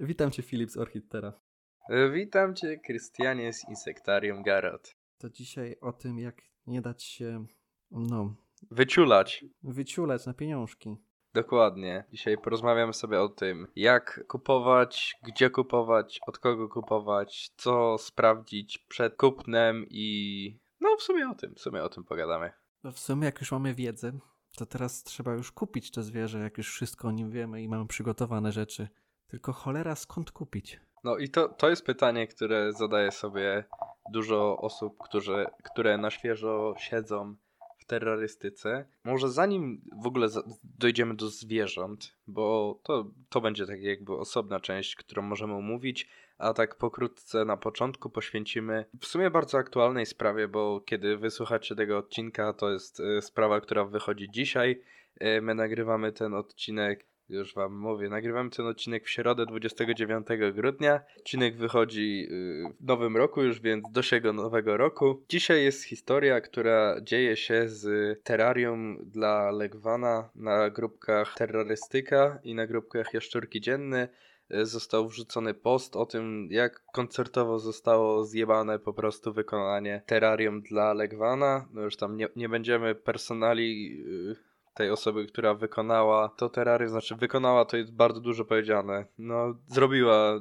Witam cię Filip z Orchidtera. Witam cię, Krystianie z Insektarium Garot. To dzisiaj o tym, jak nie dać się, no, Wyciulać. wyciulać na pieniążki. Dokładnie. Dzisiaj porozmawiamy sobie o tym, jak kupować, gdzie kupować, od kogo kupować, co sprawdzić przed kupnem i no w sumie o tym, w sumie o tym pogadamy. No w sumie jak już mamy wiedzę, to teraz trzeba już kupić to zwierzę, jak już wszystko o nim wiemy i mamy przygotowane rzeczy. Tylko cholera, skąd kupić? No i to, to jest pytanie, które zadaje sobie dużo osób, którzy, które na świeżo siedzą w terrorystyce. Może zanim w ogóle dojdziemy do zwierząt, bo to, to będzie tak jakby osobna część, którą możemy omówić, a tak pokrótce na początku poświęcimy w sumie bardzo aktualnej sprawie, bo kiedy wysłuchacie tego odcinka, to jest y, sprawa, która wychodzi dzisiaj. Y, My nagrywamy ten odcinek już wam mówię, nagrywamy ten odcinek w środę 29 grudnia. Odcinek wychodzi y, w nowym roku już, więc do siego nowego roku. Dzisiaj jest historia, która dzieje się z terrarium dla Legwana na grupkach Terrorystyka i na grupkach Jaszczurki Dzienne. Y, Został wrzucony post o tym, jak koncertowo zostało zjebane po prostu wykonanie terrarium dla Legwana. No już tam nie, nie będziemy personali y, tej osoby, która wykonała to terrarium, znaczy wykonała to jest bardzo dużo powiedziane. No, zrobiła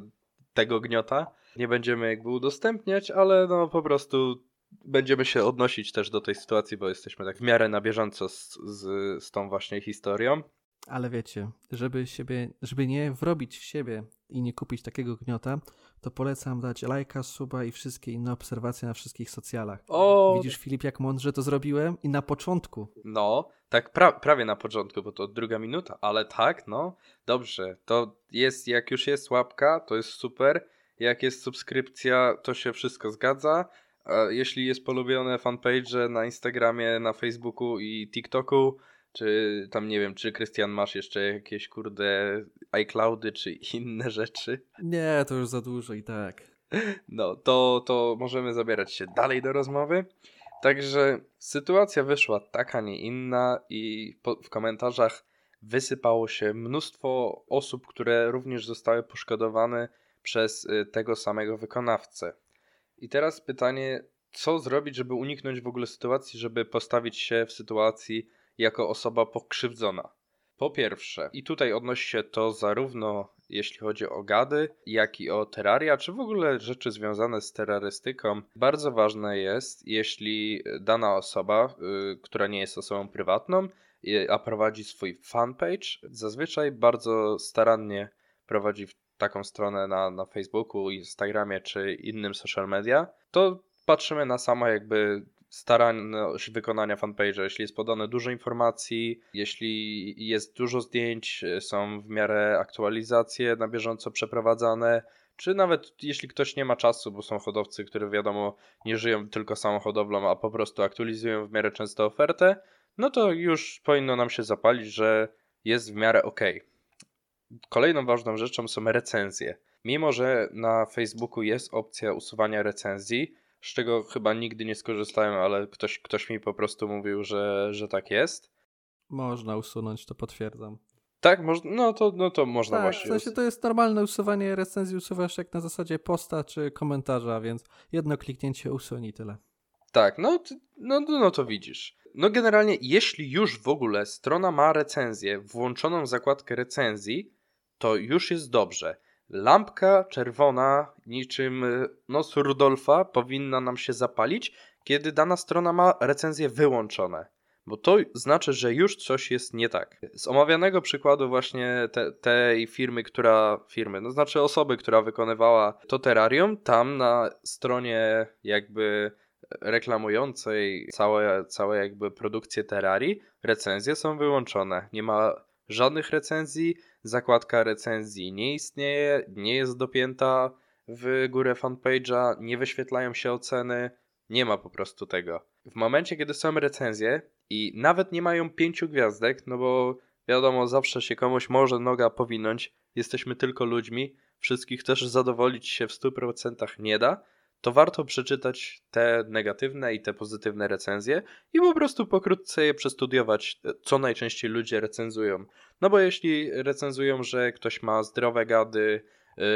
tego gniota. Nie będziemy jakby udostępniać, ale no po prostu będziemy się odnosić też do tej sytuacji, bo jesteśmy tak w miarę na bieżąco z, z, z tą właśnie historią. Ale wiecie, żeby siebie, żeby nie wrobić w siebie i nie kupić takiego gniota, to polecam dać lajka, suba i wszystkie inne obserwacje na wszystkich socjalach. O, Widzisz Filip, jak mądrze to zrobiłem? I na początku. No, tak pra prawie na początku, bo to druga minuta, ale tak, no, dobrze. To jest, jak już jest łapka, to jest super. Jak jest subskrypcja, to się wszystko zgadza. A jeśli jest polubione fanpage na Instagramie, na Facebooku i TikToku, czy tam nie wiem, czy Krystian masz jeszcze jakieś kurde iCloudy, czy inne rzeczy, Nie, to już za dużo i tak. no, to, to możemy zabierać się dalej do rozmowy. Także sytuacja wyszła taka, nie inna, i po, w komentarzach wysypało się mnóstwo osób, które również zostały poszkodowane przez y, tego samego wykonawcę. I teraz pytanie, co zrobić, żeby uniknąć w ogóle sytuacji, żeby postawić się w sytuacji jako osoba pokrzywdzona? Po pierwsze, i tutaj odnosi się to zarówno jeśli chodzi o gady, jak i o terraria, czy w ogóle rzeczy związane z terrorystyką. Bardzo ważne jest, jeśli dana osoba, y, która nie jest osobą prywatną, y, a prowadzi swój fanpage, zazwyczaj bardzo starannie prowadzi taką stronę na, na Facebooku, Instagramie czy innym social media, to patrzymy na samo jakby staranność wykonania fanpage'a. Jeśli jest podane dużo informacji, jeśli jest dużo zdjęć, y, są w miarę aktualizacje na bieżąco przeprowadzane, czy nawet jeśli ktoś nie ma czasu, bo są hodowcy, które wiadomo nie żyją tylko samochodowlą, a po prostu aktualizują w miarę często ofertę, no to już powinno nam się zapalić, że jest w miarę ok. Kolejną ważną rzeczą są recenzje. Mimo, że na Facebooku jest opcja usuwania recenzji, z czego chyba nigdy nie skorzystałem, ale ktoś, ktoś mi po prostu mówił, że, że tak jest. Można usunąć, to potwierdzam. Tak, moż, no, to, no to można tak, w właśnie. sensie to jest normalne usuwanie recenzji, usuwasz jak na zasadzie posta czy komentarza, więc jedno kliknięcie usuń i tyle. Tak, no, no, no, no to widzisz. No generalnie, jeśli już w ogóle strona ma recenzję, włączoną zakładkę recenzji, to już jest dobrze. Lampka czerwona, niczym y, nos Rudolfa, powinna nam się zapalić, kiedy dana strona ma recenzje wyłączone. Bo to znaczy, że już coś jest nie tak. Z omawianego przykładu właśnie te, tej firmy, która, firmy, no znaczy osoby, która wykonywała to terrarium, tam na stronie jakby reklamującej całe, całe jakby produkcję terrarii, recenzje są wyłączone. Nie ma żadnych recenzji, zakładka recenzji nie istnieje, nie jest dopięta w górę fanpage'a, nie wyświetlają się oceny, nie ma po prostu tego. W momencie, kiedy są recenzje i nawet nie mają pięciu gwiazdek, no bo wiadomo, zawsze się komuś może noga powinąć, jesteśmy tylko ludźmi, wszystkich też zadowolić się w 100% nie da, to warto przeczytać te negatywne i te pozytywne recenzje i po prostu pokrótce je przestudiować, co najczęściej ludzie recenzują. No bo jeśli recenzują, że ktoś ma zdrowe gady,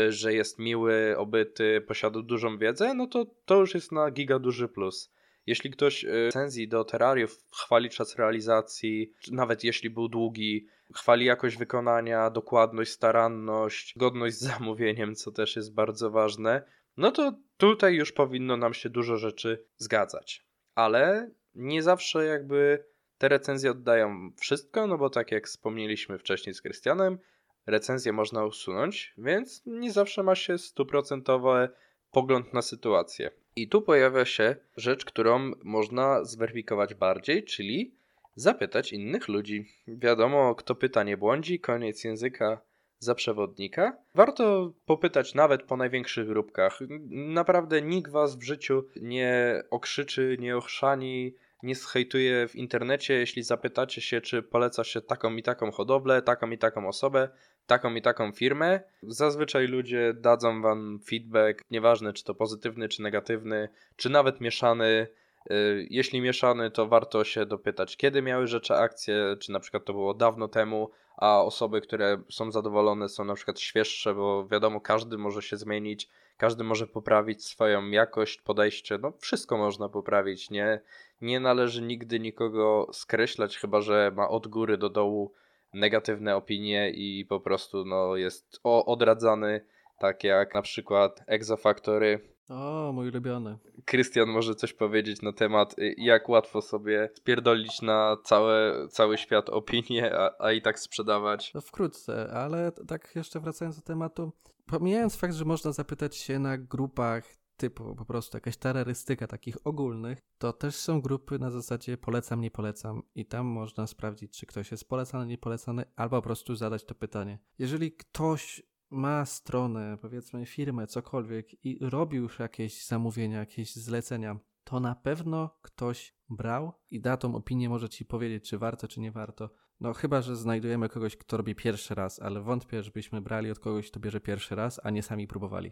y, że jest miły, obyty, posiada dużą wiedzę, no to to już jest na giga duży plus. Jeśli ktoś y, recenzji do terrariów chwali czas realizacji, nawet jeśli był długi, chwali jakość wykonania, dokładność, staranność, godność z zamówieniem, co też jest bardzo ważne, no to tutaj już powinno nam się dużo rzeczy zgadzać. Ale nie zawsze jakby te recenzje oddają wszystko, no bo tak jak wspomnieliśmy wcześniej z Krystianem, recenzję można usunąć, więc nie zawsze ma się stuprocentowy pogląd na sytuację. I tu pojawia się rzecz, którą można zweryfikować bardziej, czyli zapytać innych ludzi. Wiadomo, kto pyta nie błądzi, koniec języka za przewodnika. Warto popytać nawet po największych grupkach. Naprawdę nikt was w życiu nie okrzyczy, nie ochrzani, nie schejtuje w internecie, jeśli zapytacie się, czy poleca się taką i taką hodowlę, taką i taką osobę, taką i taką firmę. Zazwyczaj ludzie dadzą wam feedback, nieważne czy to pozytywny, czy negatywny, czy nawet mieszany. Y, jeśli mieszany, to warto się dopytać, kiedy miały rzeczy akcje, czy na przykład to było dawno temu, a osoby, które są zadowolone, są na przykład świeższe, bo wiadomo, każdy może się zmienić, każdy może poprawić swoją jakość, podejście, no wszystko można poprawić, nie, nie należy nigdy nikogo skreślać, chyba że ma od góry do dołu negatywne opinie i po prostu no, jest odradzany, tak jak na przykład Exofactory. O, mój ulubiony. Krystian może coś powiedzieć na temat, y, jak łatwo sobie spierdolić na całe, cały świat opinie, a, a i tak sprzedawać. No wkrótce, ale tak jeszcze wracając do tematu, pomijając fakt, że można zapytać się na grupach typu po prostu jakaś terrorystyka takich ogólnych, to też są grupy na zasadzie polecam, nie polecam i tam można sprawdzić, czy ktoś jest polecany, nie polecany, albo po prostu zadać to pytanie. Jeżeli ktoś ma stronę, powiedzmy firmę, cokolwiek i robił już jakieś zamówienia, jakieś zlecenia, to na pewno ktoś brał i da tą opinię, może ci powiedzieć, czy warto, czy nie warto. No chyba, że znajdujemy kogoś, kto robi pierwszy raz, ale wątpię, żebyśmy brali od kogoś, kto bierze pierwszy raz, a nie sami próbowali.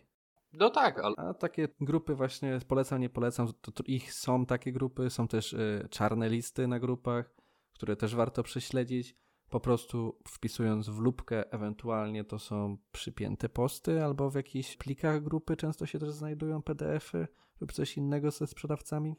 No tak, ale... A takie grupy właśnie polecam, nie polecam, to, to ich są takie grupy, są też y, czarne listy na grupach, które też warto prześledzić. Po prostu wpisując w lubkę, ewentualnie to są przypięte posty, albo w jakichś plikach grupy często się też znajdują PDF-y lub coś innego ze sprzedawcami.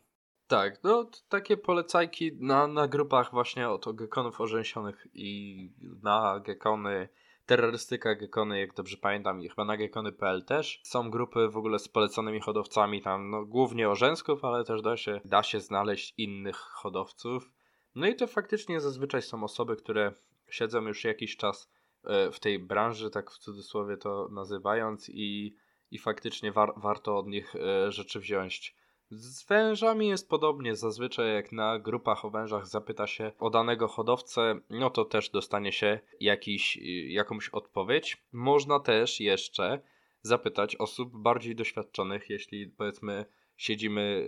Tak, no takie polecajki na, na grupach właśnie o to gekonów orzęsionych i na gekony terrorystyka, gekony, jak dobrze pamiętam, i chyba na gekony.pl też. Są grupy w ogóle z poleconymi hodowcami, tam no, głównie orzęsków, ale też da się, da się znaleźć innych hodowców. No i to faktycznie zazwyczaj są osoby, które siedzą już jakiś czas e, w tej branży, tak w cudzysłowie to nazywając, i, i faktycznie war, warto od nich e, rzeczy wziąć. Z wężami jest podobnie. Zazwyczaj jak na grupach o wężach zapyta się o danego hodowcę, no to też dostanie się jakiś, jakąś odpowiedź. Można też jeszcze zapytać osób bardziej doświadczonych, jeśli powiedzmy siedzimy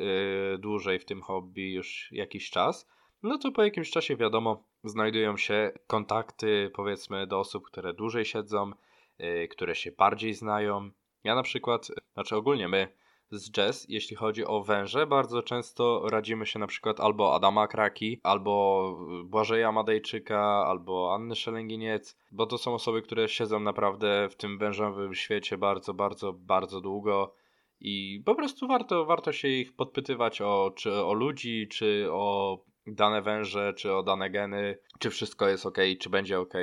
dłużej w tym hobby już jakiś czas, no to po jakimś czasie wiadomo, znajdują się kontakty powiedzmy do osób, które dłużej siedzą, yy, które się bardziej znają. Ja na przykład, znaczy ogólnie my z jazz, jeśli chodzi o węże. Bardzo często radzimy się na przykład albo Adama Kraki, albo Błażeja Madejczyka, albo Anny Szelęginiec, bo to są osoby, które siedzą naprawdę w tym wężowym świecie bardzo, bardzo, bardzo długo. I po prostu warto, warto się ich podpytywać o, czy o ludzi, czy o dane węże, czy o dane geny, czy wszystko jest ok, czy będzie ok.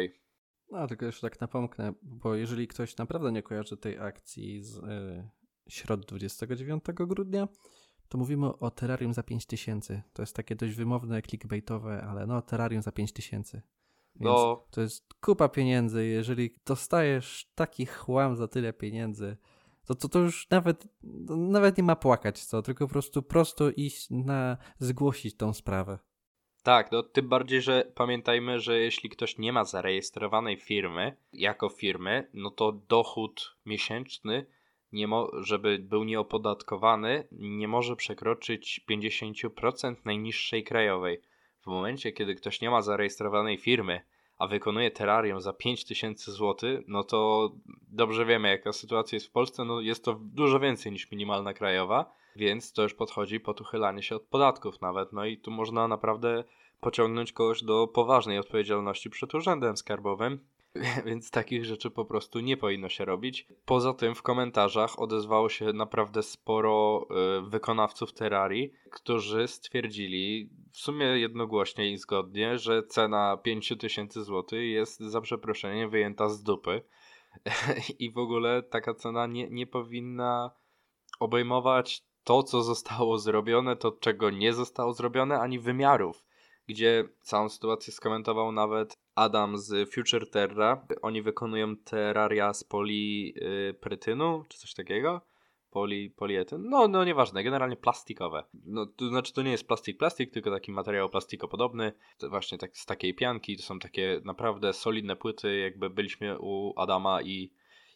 No, tylko jeszcze tak napomknę, bo jeżeli ktoś naprawdę nie kojarzy tej akcji z yy, środ 29 grudnia, to mówimy o terrarium za 5000. To jest takie dość wymowne, clickbaitowe, ale no, terrarium za 5000. Więc no. to jest kupa pieniędzy. Jeżeli dostajesz taki chłam za tyle pieniędzy, to, to, to już nawet, nawet nie ma płakać co, tylko po prostu prosto iść na zgłosić tą sprawę. Tak, no tym bardziej, że pamiętajmy, że jeśli ktoś nie ma zarejestrowanej firmy jako firmy, no to dochód miesięczny nie żeby był nieopodatkowany, nie może przekroczyć 50% najniższej krajowej. W momencie, kiedy ktoś nie ma zarejestrowanej firmy, a wykonuje terrarium za 5000 zł, no to dobrze wiemy, jaka sytuacja jest w Polsce. No jest to dużo więcej niż minimalna krajowa, więc to już podchodzi pod uchylanie się od podatków nawet. No i tu można naprawdę pociągnąć kogoś do poważnej odpowiedzialności przed urzędem skarbowym. więc takich rzeczy po prostu nie powinno się robić. Poza tym w komentarzach odezwało się naprawdę sporo y, wykonawców Terrarii, którzy stwierdzili w sumie jednogłośnie i zgodnie, że cena 5000 zł jest za przeproszeniem wyjęta z dupy. I w ogóle taka cena nie, nie powinna obejmować to, co zostało zrobione, to czego nie zostało zrobione, ani wymiarów. Gdzie całą sytuację skomentował nawet Adam z Future Terra. Oni wykonują terraria z poliprytynu, czy coś takiego. Poli, polietyn. No, no nieważne, generalnie plastikowe. No, to znaczy to nie jest plastik plastik, tylko taki materiał plastikopodobny. To właśnie tak, z takiej pianki. To są takie naprawdę solidne płyty. Jakby byliśmy u Adama i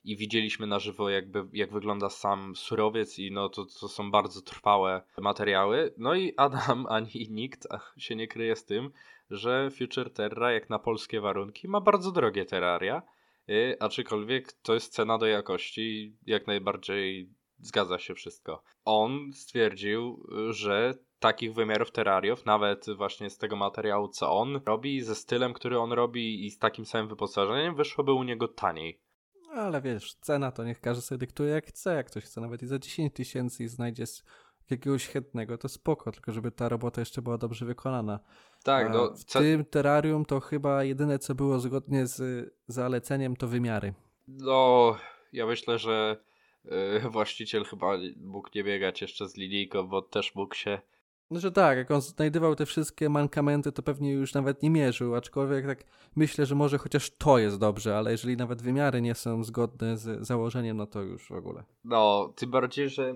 i widzieliśmy na żywo jakby, jak wygląda sam surowiec i no to, to są bardzo trwałe materiały. No i Adam ani nikt się nie kryje z tym, że Future Terra jak na polskie warunki ma bardzo drogie terraria, yy, aczkolwiek to jest cena do jakości jak najbardziej zgadza się wszystko. On stwierdził, że takich wymiarów terrariów, nawet właśnie z tego materiału, co on robi, ze stylem, który on robi i z takim samym wyposażeniem, wyszłoby u niego taniej. Ale wiesz, cena to niech każdy sobie dyktuje jak chce. Jak ktoś chce nawet i za 10 tysięcy i znajdzie jakiegoś chętnego, to spoko, tylko żeby ta robota jeszcze była dobrze wykonana. Tak, no, w tym terrarium to chyba jedyne, co było zgodnie z zaleceniem, to wymiary. No, ja myślę, że yy, właściciel chyba mógł nie biegać jeszcze z linijką, bo też mógł się znaczy tak, jak on znajdował te wszystkie mankamenty, to pewnie już nawet nie mierzył, aczkolwiek tak myślę, że może chociaż to jest dobrze, ale jeżeli nawet wymiary nie są zgodne z założeniem, no to już w ogóle. No, tym bardziej, że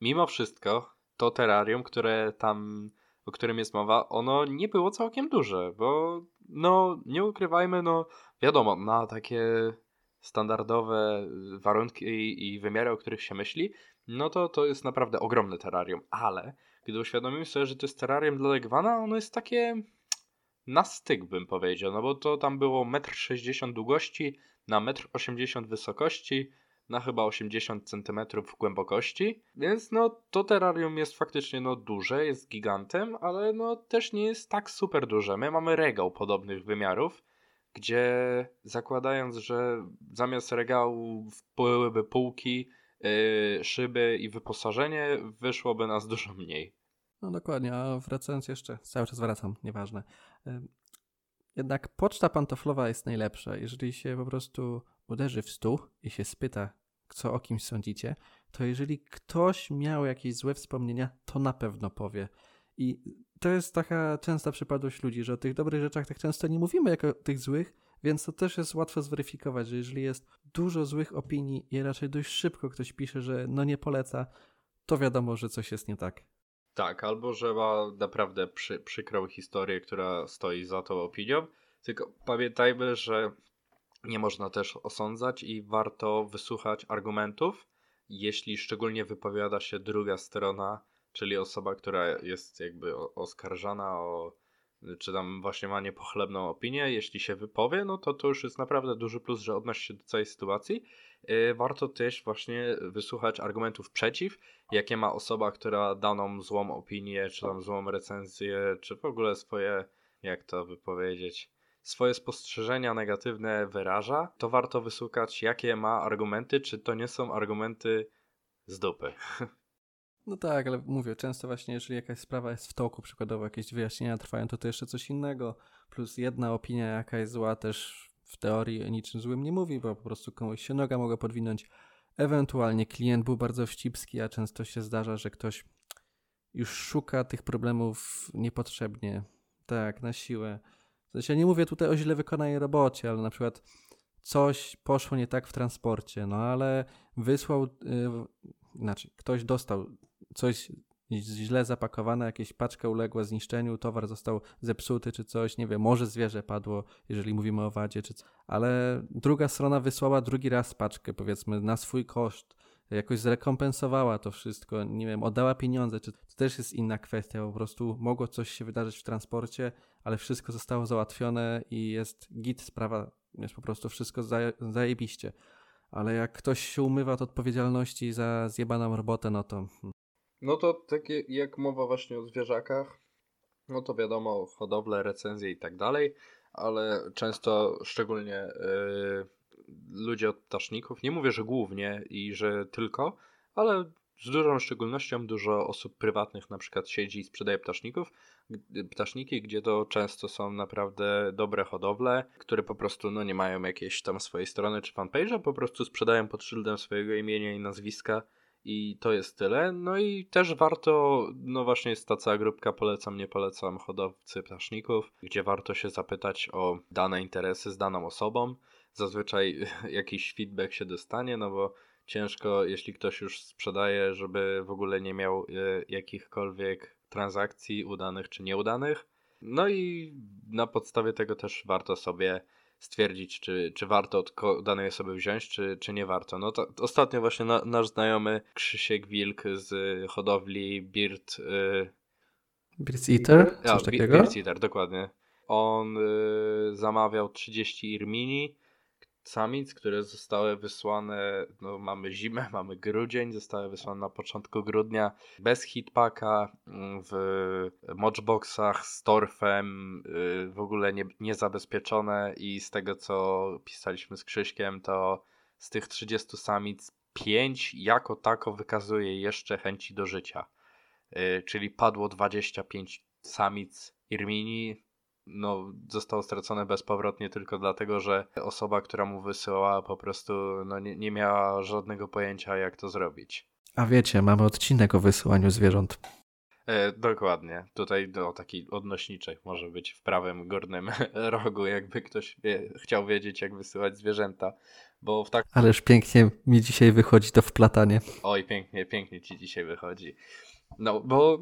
mimo wszystko to terrarium, które tam, o którym jest mowa, ono nie było całkiem duże, bo no, nie ukrywajmy, no wiadomo, na takie standardowe warunki i wymiary, o których się myśli, no to to jest naprawdę ogromne terrarium, ale gdy uświadomimy sobie, że to jest terrarium dla Legwana, ono jest takie na styk bym powiedział, no bo to tam było 1,60 m długości na 1,80 m wysokości, na chyba 80 cm głębokości, więc no to terrarium jest faktycznie no duże, jest gigantem, ale no też nie jest tak super duże. My mamy regał podobnych wymiarów, gdzie zakładając, że zamiast regału byłyby półki, yy, szyby i wyposażenie, wyszłoby nas dużo mniej. No dokładnie, a wracając jeszcze, cały czas wracam, nieważne. Jednak poczta pantoflowa jest najlepsza. Jeżeli się po prostu uderzy w stół i się spyta, co o kimś sądzicie, to jeżeli ktoś miał jakieś złe wspomnienia, to na pewno powie. I to jest taka częsta przypadłość ludzi, że o tych dobrych rzeczach tak często nie mówimy jako o tych złych, więc to też jest łatwo zweryfikować, że jeżeli jest dużo złych opinii i raczej dość szybko ktoś pisze, że no nie poleca, to wiadomo, że coś jest nie tak. Tak, albo że ma naprawdę przy, przykrą historię, która stoi za tą opinią. Tylko pamiętajmy, że nie można też osądzać i warto wysłuchać argumentów, jeśli szczególnie wypowiada się druga strona, czyli osoba, która jest jakby oskarżana o czy tam właśnie ma niepochlebną opinię, jeśli się wypowie, no to to już jest naprawdę duży plus, że odnosi się do całej sytuacji. Yy, warto też właśnie wysłuchać argumentów przeciw, jakie ma osoba, która daną złą opinię, czy tam złą recenzję, czy w ogóle swoje, jak to wypowiedzieć, swoje spostrzeżenia negatywne wyraża, to warto wysłuchać, jakie ma argumenty, czy to nie są argumenty z dupy. No tak, ale mówię, często właśnie jeżeli jakaś sprawa jest w toku, przykładowo jakieś wyjaśnienia trwają, to to jeszcze coś innego, plus jedna opinia jaka jest zła też w teorii niczym złym nie mówi, bo po prostu komuś się noga mogła podwinąć. Ewentualnie klient był bardzo wścibski, a często się zdarza, że ktoś już szuka tych problemów niepotrzebnie, tak, na siłę. W sensie nie mówię tutaj o źle wykonanej robocie, ale na przykład coś poszło nie tak w transporcie, no ale wysłał, yy, znaczy ktoś dostał coś źle zapakowane, jakieś paczka uległa zniszczeniu, towar został zepsuty czy coś, nie wiem, może zwierzę padło, jeżeli mówimy o wadzie, czy ale druga strona wysłała drugi raz paczkę, powiedzmy, na swój koszt, jakoś zrekompensowała to wszystko, nie wiem, oddała pieniądze, czy to też jest inna kwestia, po prostu mogło coś się wydarzyć w transporcie, ale wszystko zostało załatwione i jest git, sprawa jest po prostu wszystko zajebiście. Ale jak ktoś się umywa od odpowiedzialności za zjebaną robotę, no to hmm. No to takie jak mowa właśnie o zwierzakach, no to wiadomo, hodowle, recenzje i tak dalej, ale często szczególnie yy, ludzie od ptaszników, nie mówię, że głównie i że tylko, ale z dużą szczególnością dużo osób prywatnych na przykład siedzi i sprzedaje ptaszników, ptaszniki, gdzie to często są naprawdę dobre hodowle, które po prostu no, nie mają jakiejś tam swojej strony czy fanpage'a, po prostu sprzedają pod szyldem swojego imienia i nazwiska i to jest tyle. No i też warto, no właśnie jest ta cała grupka polecam, nie polecam hodowcy ptaszników, gdzie warto się zapytać o dane interesy z daną osobą. Zazwyczaj jakiś feedback się dostanie, no bo ciężko, jeśli ktoś już sprzedaje, żeby w ogóle nie miał e, jakichkolwiek transakcji udanych czy nieudanych. No i na podstawie tego też warto sobie stwierdzić, czy, czy warto od danej osoby wziąć, czy, czy nie warto. No to ostatnio właśnie na, nasz znajomy Krzysiek Wilk z hodowli Beard... Y... Beard Eater? Coś ja, takiego? Beard Eater, dokładnie. On y, zamawiał 30 Irmini samic, które zostały wysłane, no mamy zimę, mamy grudzień, zostały wysłane na początku grudnia bez hitpaka, mm, w mochboxach z torfem, y, w ogóle nie, niezabezpieczone i z tego co pisaliśmy z Krzyśkiem, to z tych 30 samic 5 jako tako wykazuje jeszcze chęci do życia. Y, czyli padło 25 samic Irmini, no, zostało stracone bezpowrotnie tylko dlatego, że osoba, która mu wysyłała po prostu no, nie, nie miała żadnego pojęcia, jak to zrobić. A wiecie, mamy odcinek o wysyłaniu zwierząt. E, dokładnie. Tutaj no, taki odnośniczek może być w prawym górnym rogu, jakby ktoś wie, chciał wiedzieć, jak wysyłać zwierzęta. Bo w tak... Ależ pięknie mi dzisiaj wychodzi to wplatanie. Oj, pięknie, pięknie ci dzisiaj wychodzi. No, bo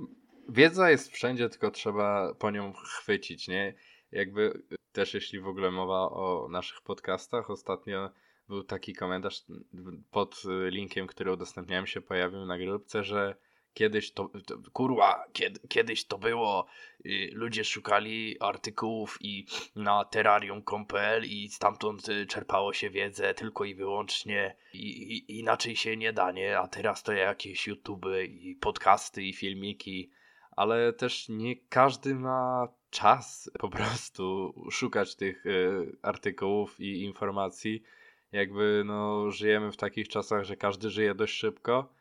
wiedza jest wszędzie, tylko trzeba po nią chwycić, nie? Jakby też jeśli w ogóle mowa o naszych podcastach, ostatnio był taki komentarz pod linkiem, który udostępniałem się, pojawił na grupce, że kiedyś to, to kurwa, kiedy, kiedyś to było, y, ludzie szukali artykułów i na terrarium.pl i stamtąd y, czerpało się wiedzę tylko i wyłącznie i, i, inaczej się nie da, nie? A teraz to jakieś YouTube i podcasty i filmiki ale też nie każdy ma czas po prostu szukać tych y, artykułów i informacji. Jakby no, żyjemy w takich czasach, że każdy żyje dość szybko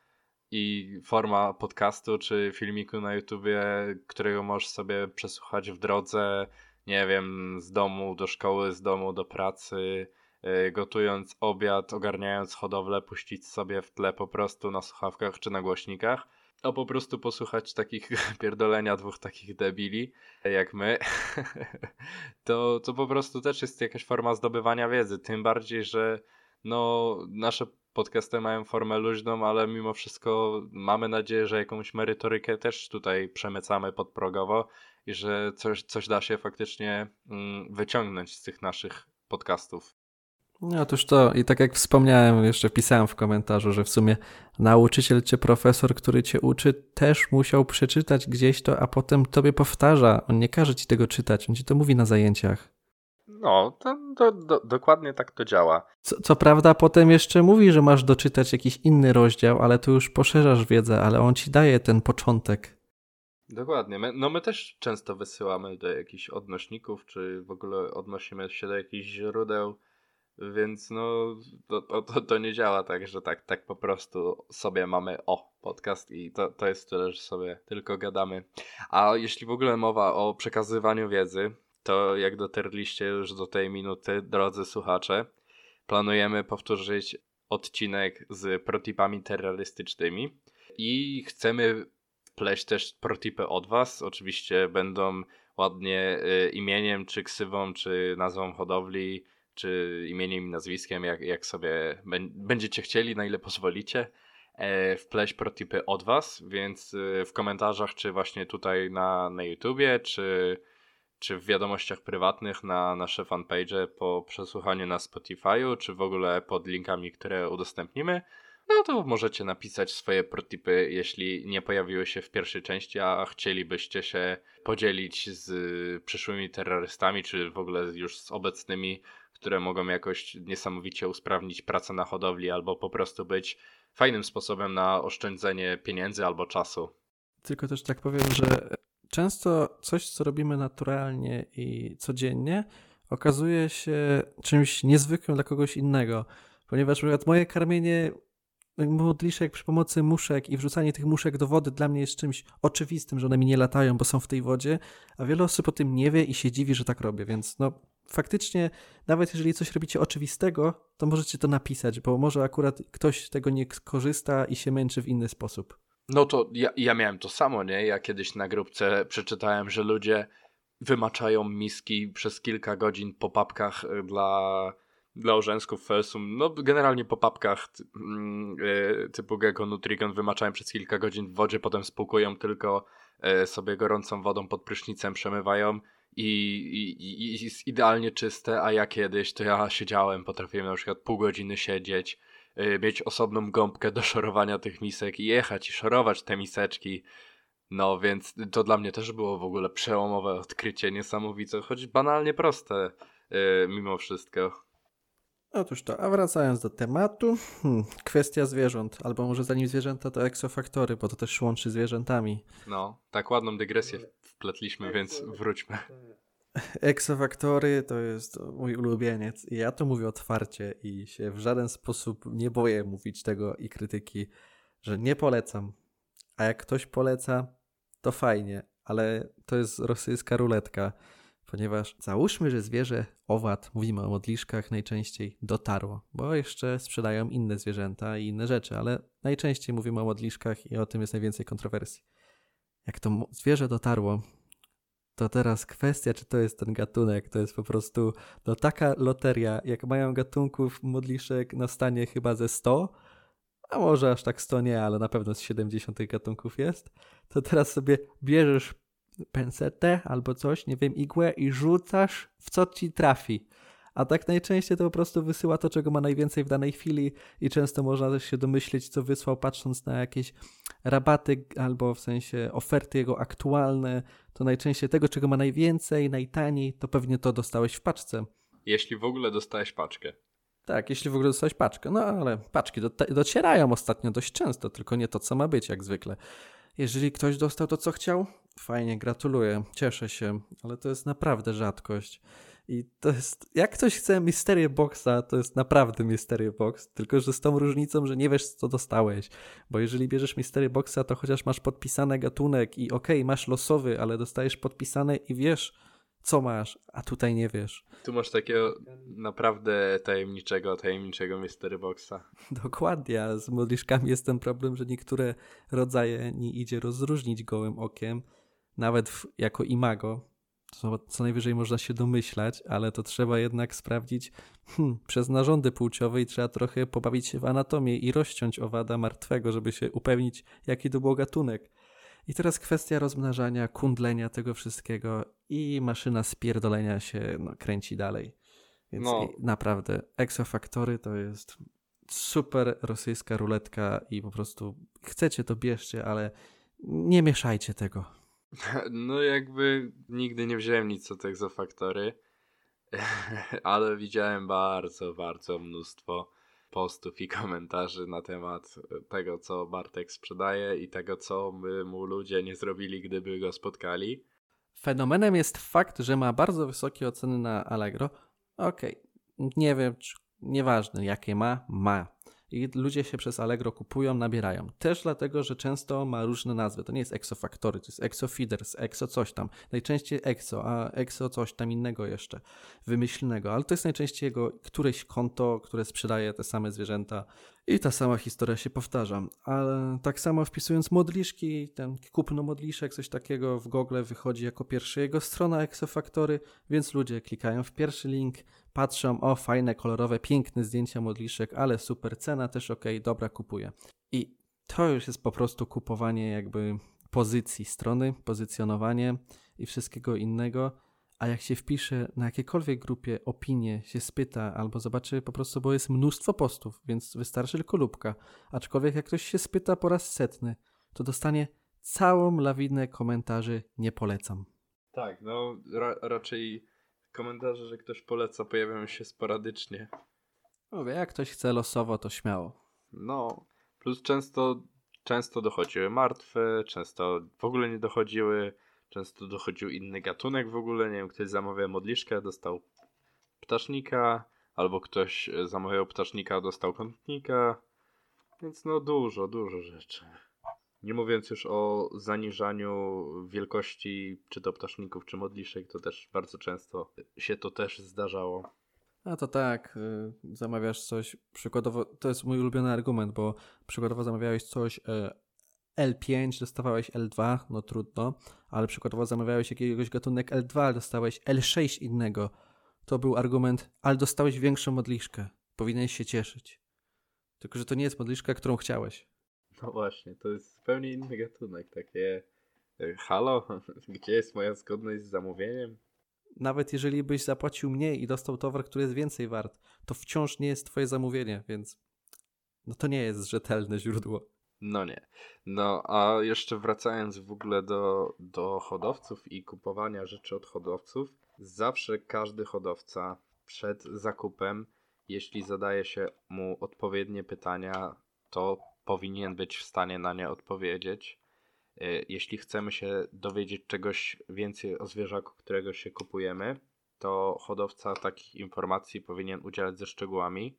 i forma podcastu czy filmiku na YouTubie, którego możesz sobie przesłuchać w drodze, nie wiem, z domu do szkoły, z domu do pracy, y, gotując obiad, ogarniając hodowlę, puścić sobie w tle po prostu na słuchawkach czy na głośnikach a po prostu posłuchać takich pierdolenia dwóch takich debili jak my, to, to po prostu też jest jakaś forma zdobywania wiedzy. Tym bardziej, że no, nasze podcasty mają formę luźną, ale mimo wszystko mamy nadzieję, że jakąś merytorykę też tutaj przemycamy podprogowo i że coś, coś da się faktycznie mm, wyciągnąć z tych naszych podcastów. No otóż to i tak jak wspomniałem, jeszcze pisałem w komentarzu, że w sumie nauczyciel czy profesor, który cię uczy, też musiał przeczytać gdzieś to, a potem tobie powtarza. On nie każe ci tego czytać, on ci to mówi na zajęciach. No, to, to, dokładnie tak to działa. Co, co, prawda, potem jeszcze mówi, że masz doczytać jakiś inny rozdział, ale tu już poszerzasz wiedzę, ale on ci daje ten początek. Dokładnie. My, no my też często wysyłamy do jakichś odnośników, czy w ogóle odnosimy się do jakichś źródeł więc no, to, to, to nie działa tak, że tak, tak po prostu sobie mamy o podcast i to, to jest tyle, że sobie tylko gadamy. A jeśli w ogóle mowa o przekazywaniu wiedzy, to jak dotarliście już do tej minuty, drodzy słuchacze, planujemy powtórzyć odcinek z protipami terrorystycznymi i chcemy pleść też protipy od Was. Oczywiście będą ładnie y, imieniem, czy ksywą, czy nazwą hodowli czy imieniem i nazwiskiem, jak, jak sobie będziecie chcieli, na ile pozwolicie, e, wpleść protipy od Was, więc e, w komentarzach, czy właśnie tutaj na, na YouTubie, czy, czy w wiadomościach prywatnych na nasze fanpage po przesłuchaniu na Spotify'u, czy w ogóle pod linkami, które udostępnimy, no to możecie napisać swoje protipy, jeśli nie pojawiły się w pierwszej części, a chcielibyście się podzielić z przyszłymi terrorystami, czy w ogóle już z obecnymi które mogą jakoś niesamowicie usprawnić pracę na hodowli albo po prostu być fajnym sposobem na oszczędzenie pieniędzy albo czasu. Tylko też tak powiem, że często coś, co robimy naturalnie i codziennie, okazuje się czymś niezwykłym dla kogoś innego, ponieważ na moje karmienie modliszek przy pomocy muszek i wrzucanie tych muszek do wody dla mnie jest czymś oczywistym, że one mi nie latają, bo są w tej wodzie, a wiele osób o tym nie wie i się dziwi, że tak robię, więc no faktycznie, nawet jeżeli coś robicie oczywistego, to możecie to napisać, bo może akurat ktoś z tego nie korzysta i się męczy w inny sposób. No to ja, ja miałem to samo, nie? Ja kiedyś na grupce przeczytałem, że ludzie wymaczają miski przez kilka godzin po papkach y, dla, dla orzęsków Felsum. No generalnie po papkach yy, typu Gecko Nutrigon wymaczają przez kilka godzin w wodzie, potem spłukują tylko yy, sobie gorącą wodą pod prysznicem, przemywają i, i, i, jest idealnie czyste, a ja kiedyś to ja siedziałem, potrafiłem na przykład pół godziny siedzieć, yy, mieć osobną gąbkę do szorowania tych misek i jechać i szorować te miseczki. No więc to dla mnie też było w ogóle przełomowe odkrycie, niesamowite, choć banalnie proste yy, mimo wszystko. Otóż to, a wracając do tematu, hmm, kwestia zwierząt, albo może zanim zwierzęta to eksofaktory, bo to też łączy zwierzętami. No, tak ładną dygresję wpletliśmy, więc wróćmy. Eksofaktory to jest mój ulubieniec i ja to mówię otwarcie i się w żaden sposób nie boję mówić tego i krytyki, że nie polecam. A jak ktoś poleca, to fajnie, ale to jest rosyjska ruletka ponieważ załóżmy, że zwierzę, owad, mówimy o modliszkach najczęściej, dotarło, bo jeszcze sprzedają inne zwierzęta i inne rzeczy, ale najczęściej mówimy o modliszkach i o tym jest najwięcej kontrowersji. Jak to zwierzę dotarło, to teraz kwestia, czy to jest ten gatunek, to jest po prostu no, taka loteria, jak mają gatunków modliszek na stanie chyba ze 100, a może aż tak 100 nie, ale na pewno z 70 gatunków jest, to teraz sobie bierzesz pensetę albo coś, nie wiem, igłę i rzucasz w co ci trafi. A tak najczęściej to po prostu wysyła to, czego ma najwięcej w danej chwili i często można też się domyśleć, co wysłał patrząc na jakieś rabaty albo w sensie oferty jego aktualne. To najczęściej tego, czego ma najwięcej, najtaniej, to pewnie to dostałeś w paczce. Jeśli w ogóle dostałeś paczkę. Tak, jeśli w ogóle dostałeś paczkę. No ale paczki do, docierają ostatnio dość często, tylko nie to, co ma być, jak zwykle. Jeżeli ktoś dostał to, co chciał, fajnie, gratuluję, cieszę się, ale to jest naprawdę rzadkość. I to jest, jak ktoś chce Mystery Boxa, to jest naprawdę Mystery Box, tylko że z tą różnicą, że nie wiesz, co dostałeś. Bo jeżeli bierzesz Mystery Boxa, to chociaż masz podpisany gatunek i okej, okay, masz losowy, ale dostajesz podpisane i wiesz, co masz, a tutaj nie wiesz. Tu masz takiego naprawdę tajemniczego, tajemniczego Mystery Boxa. Dokładnie, a z modliszkami jest ten problem, że niektóre rodzaje nie idzie rozróżnić gołym okiem, nawet w, jako imago, co, co najwyżej można się domyślać, ale to trzeba jednak sprawdzić hmm, przez narządy płciowe i trzeba trochę pobawić się w anatomię i rozciąć owada martwego, żeby się upewnić, jaki to był gatunek. I teraz kwestia rozmnażania, kundlenia tego wszystkiego i maszyna spierdolenia się no, kręci dalej. Więc no. naprawdę Exofaktory to jest super rosyjska ruletka i po prostu chcecie to bierzcie, ale nie mieszajcie tego. No jakby nigdy nie wziąłem nic od Exofaktory, ale widziałem bardzo, bardzo mnóstwo postów i komentarzy na temat tego, co Bartek sprzedaje i tego, co by mu ludzie nie zrobili, gdyby go spotkali. Fenomenem jest fakt, że ma bardzo wysokie oceny na Allegro. Okej, okay. nie wiem, czy, nieważne jakie ma, ma i ludzie się przez Allegro kupują, nabierają. Też dlatego, że często ma różne nazwy. To nie jest Exo Factory, to jest Exo Feeders, Exo coś tam. Najczęściej Exo, a Exo coś tam innego jeszcze, wymyślnego, ale to jest najczęściej jego któreś konto, które sprzedaje te same zwierzęta i ta sama historia się powtarza. Ale tak samo wpisując modliszki, ten kupno modliszek, coś takiego w Google wychodzi jako pierwsza jego strona Exo Factory, więc ludzie klikają w pierwszy link, patrzą, o fajne, kolorowe, piękne zdjęcia modliszek, ale super cena, też ok, dobra, kupuję. I to już jest po prostu kupowanie jakby pozycji strony, pozycjonowanie i wszystkiego innego. A jak się wpisze na jakiejkolwiek grupie opinie, się spyta albo zobaczy po prostu, bo jest mnóstwo postów, więc wystarczy tylko lubka. Aczkolwiek jak ktoś się spyta po raz setny, to dostanie całą lawinę komentarzy nie polecam. Tak, no ra raczej komentarze, że ktoś poleca, pojawiają się sporadycznie. Mówię, jak ktoś chce losowo, to śmiało. No, plus często, często dochodziły martwe, często w ogóle nie dochodziły, często dochodził inny gatunek w ogóle, nie wiem, ktoś zamawiał modliszkę, dostał ptasznika, albo ktoś zamawiał ptasznika, dostał kątnika. Więc no dużo, dużo rzeczy. Nie mówiąc już o zaniżaniu wielkości czy to ptaszników, czy modliszek, to też bardzo często się to też zdarzało. A to tak, y, zamawiasz coś, przykładowo, to jest mój ulubiony argument, bo przykładowo zamawiałeś coś y, L5, dostawałeś L2, no trudno, ale przykładowo zamawiałeś jakiegoś gatunek L2, dostałeś L6 innego. To był argument, ale dostałeś większą modliszkę, powinieneś się cieszyć. Tylko, że to nie jest modliszka, którą chciałeś. No właśnie, to jest zupełnie inny gatunek, takie e, halo, gdzie jest moja zgodność z zamówieniem? Nawet jeżeli byś zapłacił mniej i dostał towar, który jest więcej wart, to wciąż nie jest twoje zamówienie, więc no to nie jest rzetelne źródło. No nie. No a jeszcze wracając w ogóle do, do hodowców i kupowania rzeczy od hodowców, zawsze każdy hodowca przed zakupem, jeśli zadaje się mu odpowiednie pytania, to powinien być w stanie na nie odpowiedzieć. Y, jeśli chcemy się dowiedzieć czegoś więcej o zwierzaku, którego się kupujemy, to hodowca takich informacji powinien udzielać ze szczegółami.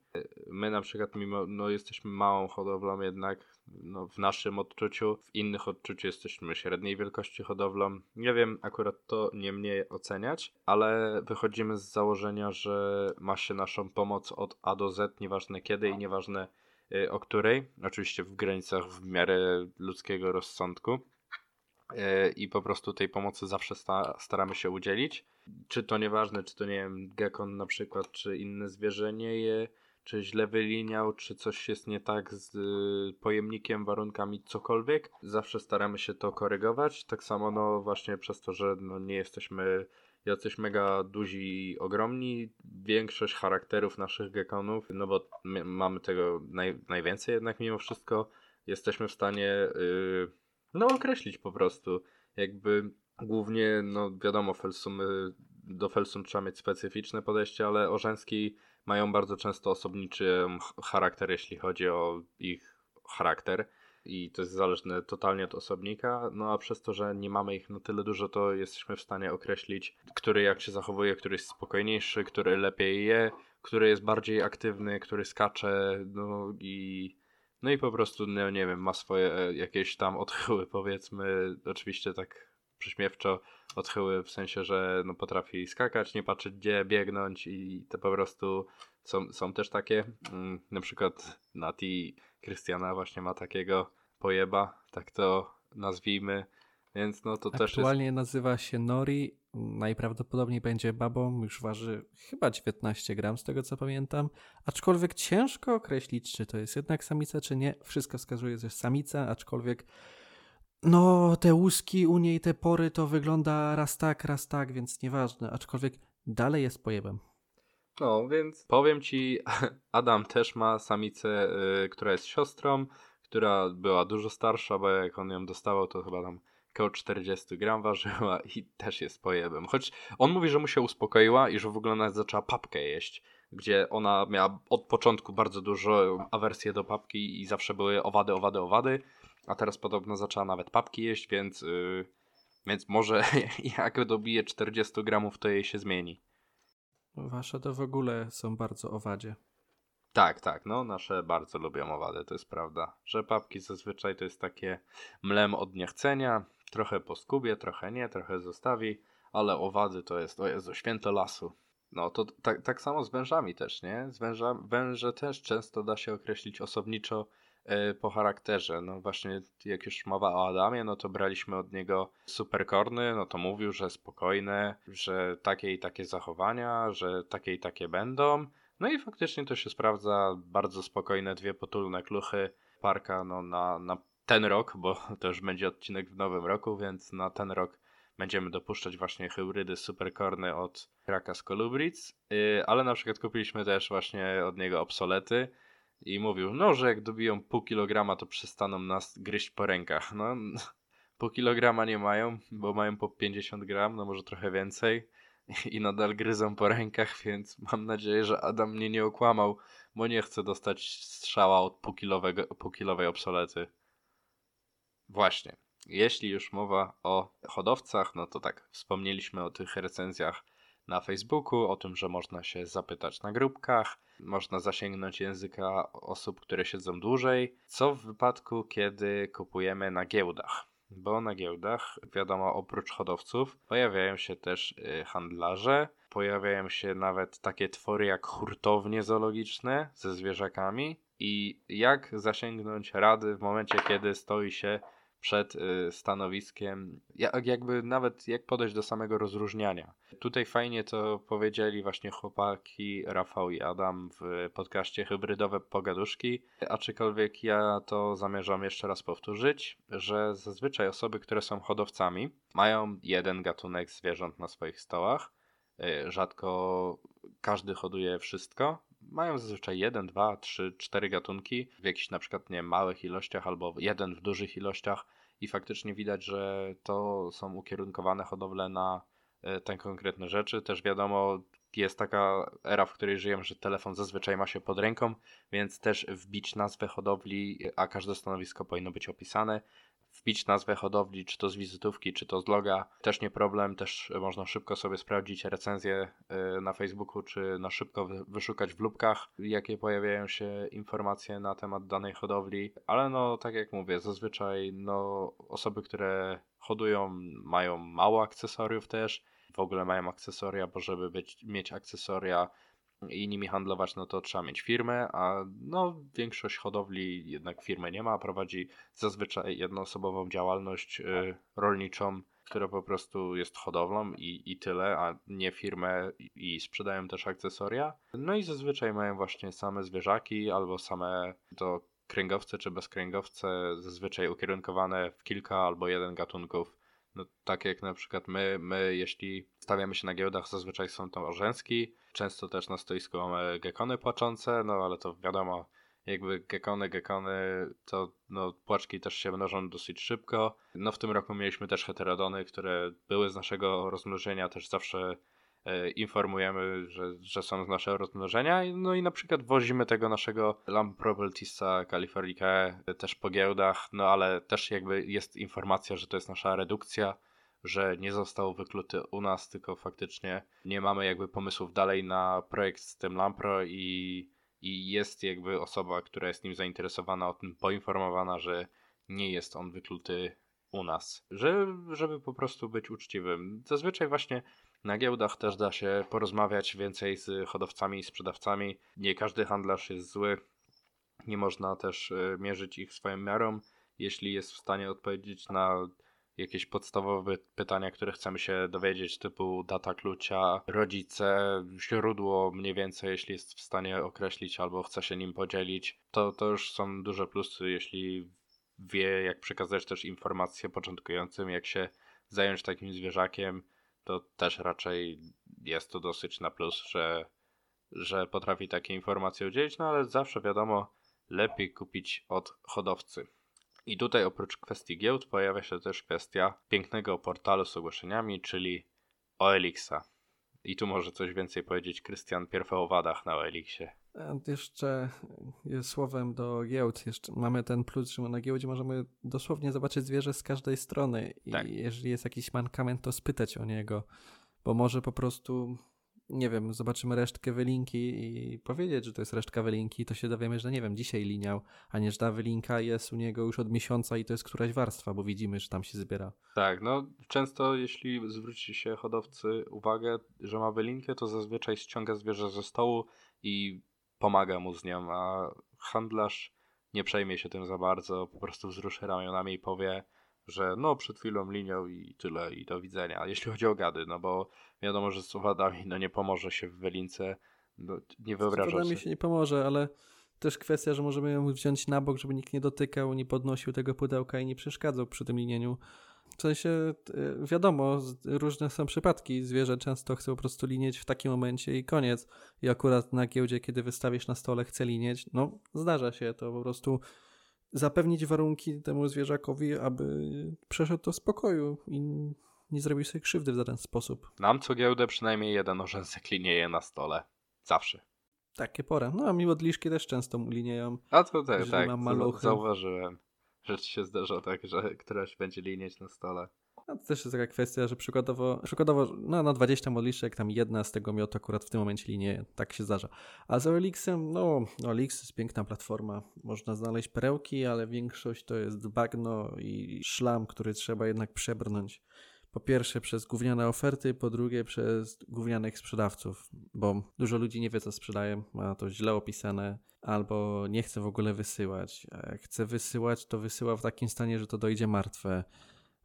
My na przykład, mimo, no jesteśmy małą hodowlą jednak, no, w naszym odczuciu, w innych odczuciu jesteśmy średniej wielkości hodowlą. Nie wiem akurat to nie mnie oceniać, ale wychodzimy z założenia, że ma się naszą pomoc od A do Z, nieważne kiedy i nieważne y, o której. Oczywiście w granicach w miarę ludzkiego rozsądku. Y, I po prostu tej pomocy zawsze sta staramy się udzielić. Czy to nieważne, czy to nie wiem, gekon na przykład, czy inne zwierzę nie je czy źle wyliniał, czy coś jest nie tak z y, pojemnikiem, warunkami, cokolwiek. Zawsze staramy się to korygować. Tak samo, no właśnie przez to, że no, nie jesteśmy jacyś mega duzi i ogromni. Większość charakterów naszych gekonów, no bo mamy tego naj, najwięcej jednak mimo wszystko, jesteśmy w stanie yy, no określić po prostu. Jakby głównie, no wiadomo, felsumy, do felsum trzeba mieć specyficzne podejście, ale Orzęski mają bardzo często osobniczy charakter, jeśli chodzi o ich charakter. I to jest zależne totalnie od osobnika, no a przez to, że nie mamy ich na tyle dużo, to jesteśmy w stanie określić, który jak się zachowuje, który jest spokojniejszy, który lepiej je, który jest bardziej aktywny, który skacze, no i no i po prostu, no nie wiem, ma swoje e, jakieś tam odchyły, powiedzmy, oczywiście tak przyśmiewczo odchyły, w sensie, że no, potrafi skakać, nie patrzeć gdzie, biegnąć i to po prostu są, są też takie, mm, na przykład Nati Krystiana właśnie ma takiego pojeba, tak to nazwijmy, więc no to Aktualnie też Aktualnie nazywa się Nori, najprawdopodobniej będzie babą, już waży chyba 19 gram z tego co pamiętam, aczkolwiek ciężko określić, czy to jest jednak samica, czy nie. Wszystko wskazuje, że samica, aczkolwiek no, te łuski u niej, te pory to wygląda raz tak, raz tak, więc nieważne, aczkolwiek dalej jest pojebem. No, więc powiem ci, Adam też ma samicę, yy, która jest siostrą, która była dużo starsza, bo jak on ją dostawał, to chyba tam około 40 gram ważyła i też jest pojebem. Choć on mówi, że mu się uspokoiła i że w ogóle nawet zaczęła papkę jeść, gdzie ona miała od początku bardzo dużo awersję do papki i zawsze były owady, owady, owady a teraz podobno zaczęła nawet papki jeść, więc, yy, więc może jak dobije 40 gramów, to jej się zmieni. Wasze to w ogóle są bardzo owadzie. Tak, tak, no nasze bardzo lubią owady, to jest prawda. Że papki zazwyczaj to jest takie mlem od niechcenia, trochę po skubie, trochę nie, trochę zostawi, ale owady to jest, o Jezu, święto lasu. No to tak, tak samo z wężami też, nie? Z węża, węże też często da się określić osobniczo E, po charakterze. No właśnie, jak już mowa o Adamie, no to braliśmy od niego superkorny, no to mówił, że spokojne, że takie i takie zachowania, że takie i takie będą. No i faktycznie to się sprawdza. Bardzo spokojne, dwie potulne kluchy parka no na, na ten rok, bo to już będzie odcinek w nowym roku, więc na ten rok będziemy dopuszczać właśnie hybrydy superkorny od Krakas Colubric, yy, ale na przykład kupiliśmy też właśnie od niego obsolety, i mówił, no, że jak dobiją pół kilograma, to przestaną nas gryźć po rękach. No, pół kilograma nie mają, bo mają po 50 gram, no może trochę więcej i nadal gryzą po rękach, więc mam nadzieję, że Adam mnie nie okłamał, bo nie chcę dostać strzała od półkilowej obsolety. Właśnie. Jeśli już mowa o hodowcach, no to tak, wspomnieliśmy o tych recenzjach na Facebooku, o tym, że można się zapytać na grupkach, można zasięgnąć języka osób, które siedzą dłużej, co w wypadku, kiedy kupujemy na giełdach. Bo na giełdach, wiadomo, oprócz hodowców, pojawiają się też y, handlarze, pojawiają się nawet takie twory jak hurtownie zoologiczne ze zwierzakami. I jak zasięgnąć rady w momencie, kiedy stoi się przed y, stanowiskiem, jak, jakby nawet jak podejść do samego rozróżniania. Tutaj fajnie to powiedzieli właśnie chłopaki Rafał i Adam w podcaście Hybrydowe Pogaduszki, aczkolwiek ja to zamierzam jeszcze raz powtórzyć, że zazwyczaj osoby, które są hodowcami, mają jeden gatunek zwierząt na swoich stołach, y, rzadko każdy hoduje wszystko, mają zazwyczaj jeden, dwa, trzy, cztery gatunki w jakichś na przykład nie małych ilościach albo jeden w dużych ilościach i faktycznie widać, że to są ukierunkowane hodowle na e, te konkretne rzeczy. Też wiadomo, jest taka era, w której żyjemy, że telefon zazwyczaj ma się pod ręką, więc też wbić nazwę hodowli, a każde stanowisko powinno być opisane wbić nazwę hodowli, czy to z wizytówki, czy to z loga. Też nie problem, też można szybko sobie sprawdzić recenzje y, na Facebooku, czy na szybko wyszukać w lubkach, jakie pojawiają się informacje na temat danej hodowli. Ale no, tak jak mówię, zazwyczaj no, osoby, które hodują, mają mało akcesoriów też. W ogóle mają akcesoria, bo żeby być, mieć akcesoria, i nimi handlować, no to trzeba mieć firmę, a no większość hodowli jednak firmy nie ma, prowadzi zazwyczaj jednoosobową działalność y, rolniczą, która po prostu jest hodowlą i, i tyle, a nie firmę i, i sprzedają też akcesoria. No i zazwyczaj mają właśnie same zwierzaki albo same to kręgowce czy bezkręgowce, zazwyczaj ukierunkowane w kilka albo jeden gatunków no, tak jak na przykład my, my, jeśli stawiamy się na giełdach, zazwyczaj są to orzęski. Często też na stoisku mamy gekony płaczące, no ale to wiadomo, jakby gekony, gekony, to no, płaczki też się mnożą dosyć szybko. No w tym roku mieliśmy też heterodony, które były z naszego rozmnożenia, też zawsze informujemy, że, że są naszego rozmnożenia. No i na przykład wozimy tego naszego Lamprobeltisa californicae też po giełdach, no ale też jakby jest informacja, że to jest nasza redukcja, że nie został wykluty u nas, tylko faktycznie nie mamy jakby pomysłów dalej na projekt z tym Lampro i, i jest jakby osoba, która jest nim zainteresowana, o tym poinformowana, że nie jest on wykluty u nas, że, żeby po prostu być uczciwym. Zazwyczaj właśnie na giełdach też da się porozmawiać więcej z hodowcami i sprzedawcami. Nie każdy handlarz jest zły. Nie można też e, mierzyć ich swoją miarą. Jeśli jest w stanie odpowiedzieć na jakieś podstawowe pytania, które chcemy się dowiedzieć, typu data klucza, rodzice, źródło mniej więcej, jeśli jest w stanie określić albo chce się nim podzielić, to, to już są duże plusy, jeśli wie, jak przekazać też informacje początkującym, jak się zająć takim zwierzakiem, to też raczej jest to dosyć na plus, że, że potrafi takie informacje udzielić, no ale zawsze wiadomo, lepiej kupić od hodowcy. I tutaj oprócz kwestii giełd pojawia się też kwestia pięknego portalu z ogłoszeniami, czyli OLX-a. I tu może coś więcej powiedzieć Krystian pierw o wadach na OLX-ie. Jeszcze słowem do giełd, jeszcze mamy ten plus, że na giełdzie możemy dosłownie zobaczyć zwierzę z każdej strony i tak. jeżeli jest jakiś mankament, to spytać o niego, bo może po prostu, nie wiem, zobaczymy resztkę wylinki i powiedzieć, że to jest resztka wylinki, to się dowiemy, że nie wiem, dzisiaj liniał, a nie, że ta wylinka jest u niego już od miesiąca i to jest któraś warstwa, bo widzimy, że tam się zbiera. Tak, no często jeśli zwróci się hodowcy uwagę, że ma wylinkę, to zazwyczaj ściąga zwierzę ze stołu i pomaga mu z nią, a handlarz nie przejmie się tym za bardzo, po prostu wzruszy ramionami i powie, że no przed chwilą linią i tyle i do widzenia. Jeśli chodzi o gady, no bo wiadomo, że z owadami no nie pomoże się w Welince, no, nie wyobrażam sobie. mi się nie pomoże, ale też kwestia, że możemy ją wziąć na bok, żeby nikt nie dotykał, nie podnosił tego pudełka i nie przeszkadzał przy tym linieniu. W sensie, e, wiadomo, różne są przypadki. Zwierzę często chce po prostu linieć w takim momencie i koniec. I akurat na giełdzie, kiedy wystawisz na stole, chce linieć, no zdarza się to po prostu zapewnić warunki temu zwierzakowi, aby przeszedł to w spokoju i nie zrobił sobie krzywdy w żaden sposób. Nam co giełdę przynajmniej jeden orzęsek linieje na stole. Zawsze. Takie pora. No a mi odliszki też często mu linieją. A to tak, tak. Mam maluchy. Zauważyłem ci się zdarza tak, że któraś będzie linieć na stole. A to też jest taka kwestia, że przykładowo, przykładowo no, na 20 modliszek tam jedna z tego miotu akurat w tym momencie linie, tak się zdarza. A z OLX-em, no OLX jest piękna platforma, można znaleźć perełki, ale większość to jest bagno i szlam, który trzeba jednak przebrnąć. Po pierwsze przez gówniane oferty, po drugie przez gównianych sprzedawców, bo dużo ludzi nie wie co sprzedaje, ma to źle opisane, albo nie chce w ogóle wysyłać. A jak chce wysyłać, to wysyła w takim stanie, że to dojdzie martwe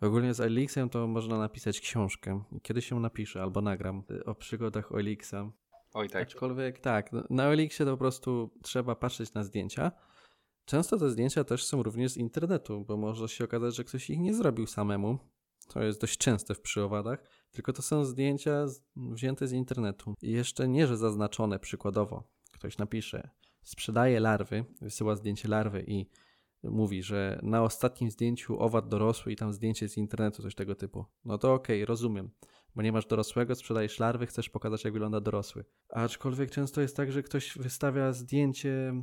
Ogólnie z Elixem to można napisać książkę. Kiedy się napiszę albo nagram o przygodach Elixa. Oj tak. Aczkolwiek tak, na Elixie to po prostu trzeba patrzeć na zdjęcia. Często te zdjęcia też są również z internetu, bo może się okazać, że ktoś ich nie zrobił samemu. To jest dość częste w przyowadach, tylko to są zdjęcia wzięte z internetu. I jeszcze nie, że zaznaczone przykładowo. Ktoś napisze, sprzedaje larwy, wysyła zdjęcie larwy i mówi, że na ostatnim zdjęciu owad dorosły i tam zdjęcie z internetu, coś tego typu. No to okej, okay, rozumiem, bo nie masz dorosłego, sprzedajesz larwy, chcesz pokazać, jak wygląda dorosły. Aczkolwiek często jest tak, że ktoś wystawia zdjęcie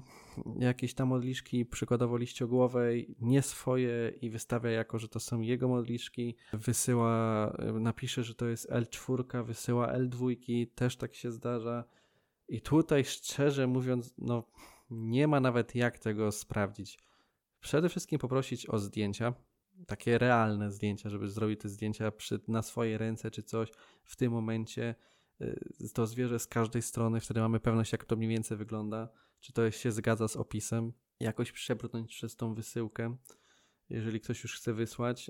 jakiejś tam modliszki, przykładowo liściogłowej, nie swoje i wystawia jako, że to są jego modliszki, wysyła, napisze, że to jest L4, wysyła L2, też tak się zdarza. I tutaj szczerze mówiąc, no nie ma nawet jak tego sprawdzić przede wszystkim poprosić o zdjęcia, takie realne zdjęcia, żeby zrobić te zdjęcia przy, na swoje ręce czy coś w tym momencie. Y, to zwierzę z każdej strony, wtedy mamy pewność, jak to mniej więcej wygląda, czy to się zgadza z opisem, jakoś przebrnąć przez tą wysyłkę, jeżeli ktoś już chce wysłać.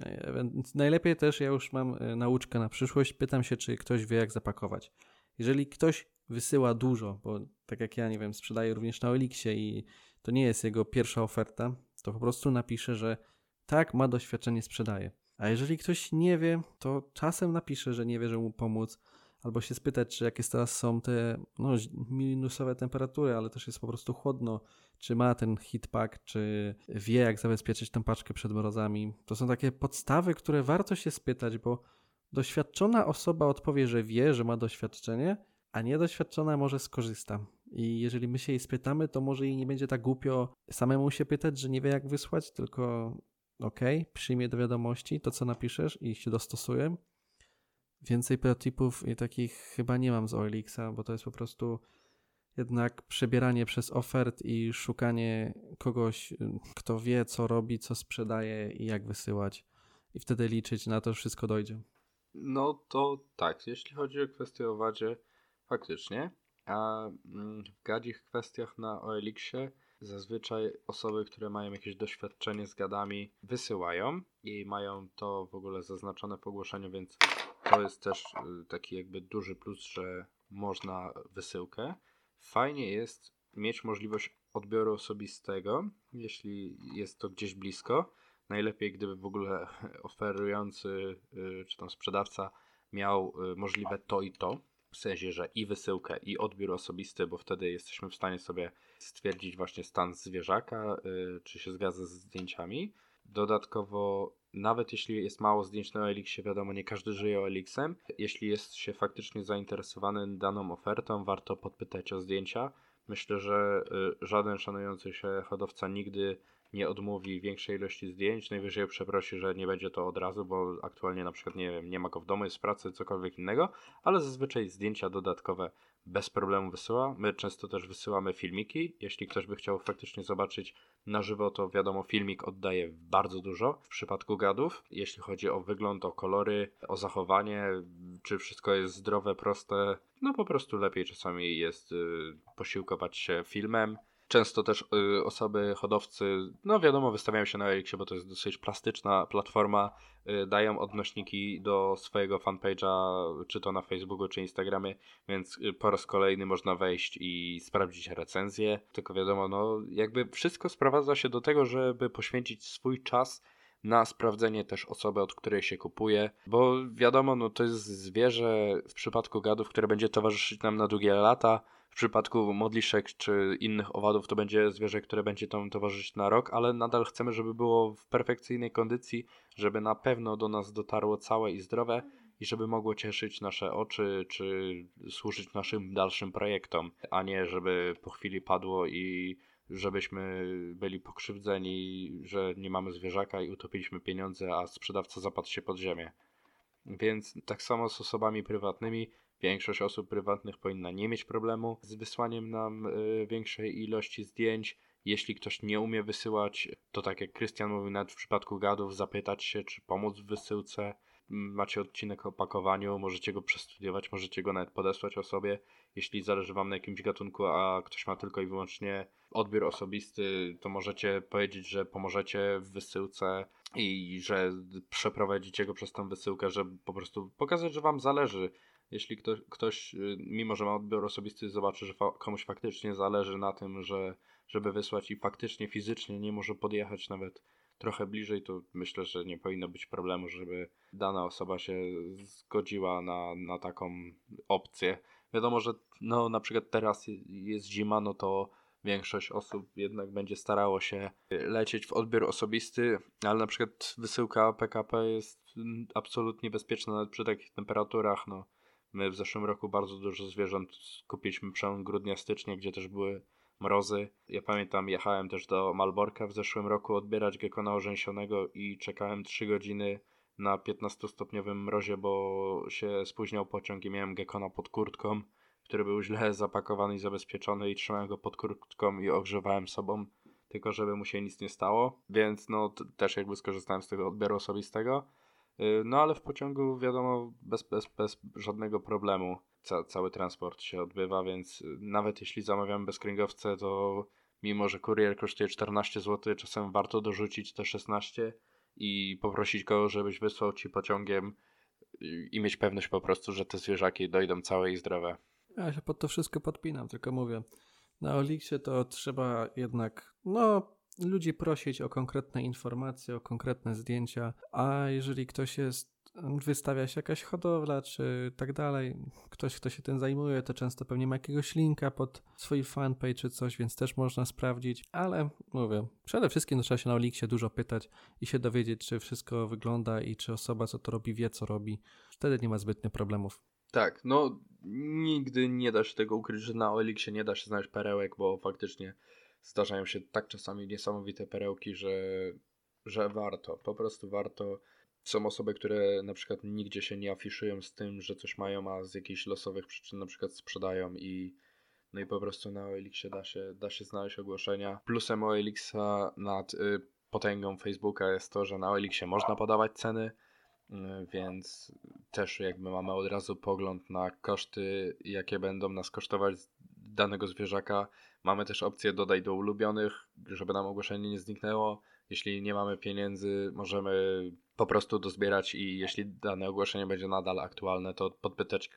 Najlepiej też, ja już mam e, nauczkę na przyszłość, pytam się, czy ktoś wie, jak zapakować. Jeżeli ktoś wysyła dużo, bo tak jak ja, nie wiem, sprzedaję również na Elixie i to nie jest jego pierwsza oferta, to po prostu napisze, że tak, ma doświadczenie, sprzedaje. A jeżeli ktoś nie wie, to czasem napisze, że nie wie, że mu pomóc, albo się spytać, czy jakie teraz są te no, minusowe temperatury, ale też jest po prostu chłodno, czy ma ten hitpack, czy wie, jak zabezpieczyć tę paczkę przed mrozami. To są takie podstawy, które warto się spytać, bo doświadczona osoba odpowie, że wie, że ma doświadczenie, a niedoświadczona może skorzysta. I jeżeli my się jej spytamy, to może jej nie będzie tak głupio samemu się pytać, że nie wie jak wysłać, tylko okay, przyjmie do wiadomości to, co napiszesz i się dostosuję. Więcej protipów i takich chyba nie mam z OLX, bo to jest po prostu jednak przebieranie przez ofert i szukanie kogoś, kto wie, co robi, co sprzedaje i jak wysyłać. I wtedy liczyć na to, że wszystko dojdzie. No to tak, jeśli chodzi o kwestię o wadzie, faktycznie a mm, w gadzich kwestiach na OLX-ie zazwyczaj osoby, które mają jakieś doświadczenie z gadami, wysyłają i mają to w ogóle zaznaczone po ogłoszeniu, więc to jest też y, taki jakby duży plus, że można wysyłkę. Fajnie jest mieć możliwość odbioru osobistego, jeśli jest to gdzieś blisko. Najlepiej, gdyby w ogóle oferujący y, czy tam sprzedawca miał y, możliwe to i to, w sensie, że i wysyłkę, i odbiór osobisty, bo wtedy jesteśmy w stanie sobie stwierdzić właśnie stan zwierzaka, yy, czy się zgadza z zdjęciami. Dodatkowo, nawet jeśli jest mało zdjęć na OLX-ie, wiadomo, nie każdy żyje OLX-em. Jeśli jest się faktycznie zainteresowany daną ofertą, warto podpytać o zdjęcia. Myślę, że y, żaden szanujący się hodowca nigdy nie odmówi większej ilości zdjęć, najwyżej przeprosi, że nie będzie to od razu, bo aktualnie na przykład nie nie ma go w domu, jest w pracy, cokolwiek innego, ale zazwyczaj zdjęcia dodatkowe bez problemu wysyła. My często też wysyłamy filmiki. Jeśli ktoś by chciał faktycznie zobaczyć na żywo, to wiadomo, filmik oddaje bardzo dużo w przypadku gadów. Jeśli chodzi o wygląd, o kolory, o zachowanie, czy wszystko jest zdrowe, proste, no po prostu lepiej czasami jest y, posiłkować się filmem Często też y, osoby, hodowcy, no wiadomo, wystawiają się na Elixie, bo to jest dosyć plastyczna platforma, y, dają odnośniki do swojego fanpage'a, czy to na Facebooku, czy Instagramie, więc y, po raz kolejny można wejść i sprawdzić recenzję. Tylko wiadomo, no jakby wszystko sprowadza się do tego, żeby poświęcić swój czas na sprawdzenie też osoby, od której się kupuje, bo wiadomo, no to jest zwierzę w przypadku gadów, które będzie towarzyszyć nam na długie lata, w przypadku modliszek czy innych owadów to będzie zwierzę, które będzie tam towarzyszyć na rok, ale nadal chcemy, żeby było w perfekcyjnej kondycji, żeby na pewno do nas dotarło całe i zdrowe i żeby mogło cieszyć nasze oczy, czy służyć naszym dalszym projektom, a nie żeby po chwili padło i żebyśmy byli pokrzywdzeni, że nie mamy zwierzaka i utopiliśmy pieniądze, a sprzedawca zapadł się pod ziemię. Więc tak samo z osobami prywatnymi. Większość osób prywatnych powinna nie mieć problemu z wysłaniem nam y, większej ilości zdjęć. Jeśli ktoś nie umie wysyłać, to tak jak Krystian mówił, nawet w przypadku gadów, zapytać się, czy pomóc w wysyłce. Macie odcinek o pakowaniu, możecie go przestudiować, możecie go nawet podesłać osobie, jeśli zależy Wam na jakimś gatunku, a ktoś ma tylko i wyłącznie odbiór osobisty, to możecie powiedzieć, że pomożecie w wysyłce i że przeprowadzicie go przez tą wysyłkę, żeby po prostu pokazać, że Wam zależy. Jeśli ktoś, ktoś mimo że ma odbiór osobisty, zobaczy, że fa komuś faktycznie zależy na tym, że, żeby wysłać i faktycznie fizycznie nie może podjechać nawet trochę bliżej, to myślę, że nie powinno być problemu, żeby dana osoba się zgodziła na, na taką opcję. Wiadomo, że no, na przykład teraz jest zima, no to większość osób jednak będzie starało się lecieć w odbiór osobisty, ale na przykład wysyłka PKP jest absolutnie bezpieczna nawet przy takich temperaturach. No, my w zeszłym roku bardzo dużo zwierząt kupiliśmy przełom grudnia, stycznia, gdzie też były mrozy. Ja pamiętam, jechałem też do Malborka w zeszłym roku odbierać gekona orzęsionego i czekałem 3 godziny na 15-stopniowym mrozie, bo się spóźniał pociąg i miałem gekona pod kurtką, który był źle zapakowany i zabezpieczony i trzymałem go pod kurtką i ogrzewałem sobą, tylko żeby mu się nic nie stało, więc no też jakby skorzystałem z tego odbioru osobistego. Y, no ale w pociągu wiadomo bez, bez, bez żadnego problemu ca cały transport się odbywa, więc y, nawet jeśli zamawiamy bezkręgowce, to mimo, że kurier kosztuje 14 zł, czasem warto dorzucić te 16 i poprosić kogoś, żebyś wysłał ci pociągiem i mieć pewność po prostu, że te zwierzaki dojdą całe i zdrowe. Ja się pod to wszystko podpinam, tylko mówię, na Oliksie to trzeba jednak, no, ludzi prosić o konkretne informacje, o konkretne zdjęcia, a jeżeli ktoś jest wystawia się jakaś hodowla, czy tak dalej. Ktoś, kto się tym zajmuje, to często pewnie ma jakiegoś linka pod swój fanpage czy coś, więc też można sprawdzić. Ale mówię, przede wszystkim trzeba się na Oliksie dużo pytać i się dowiedzieć, czy wszystko wygląda i czy osoba, co to robi, wie, co robi. Wtedy nie ma zbytnio problemów. Tak, no nigdy nie da się tego ukryć, że na Oliksie nie da się znaleźć perełek, bo faktycznie zdarzają się tak czasami niesamowite perełki, że, że warto, po prostu warto są osoby, które na przykład nigdzie się nie afiszują z tym, że coś mają, a z jakichś losowych przyczyn na przykład sprzedają i no i po prostu na OLX da się, da się znaleźć ogłoszenia. Plusem OLX nad y, potęgą Facebooka jest to, że na OLX można podawać ceny, y, więc też jakby mamy od razu pogląd na koszty, jakie będą nas kosztować danego zwierzaka. Mamy też opcję dodaj do ulubionych, żeby nam ogłoszenie nie zniknęło. Jeśli nie mamy pieniędzy, możemy po prostu dozbierać i jeśli dane ogłoszenie będzie nadal aktualne, to podpytać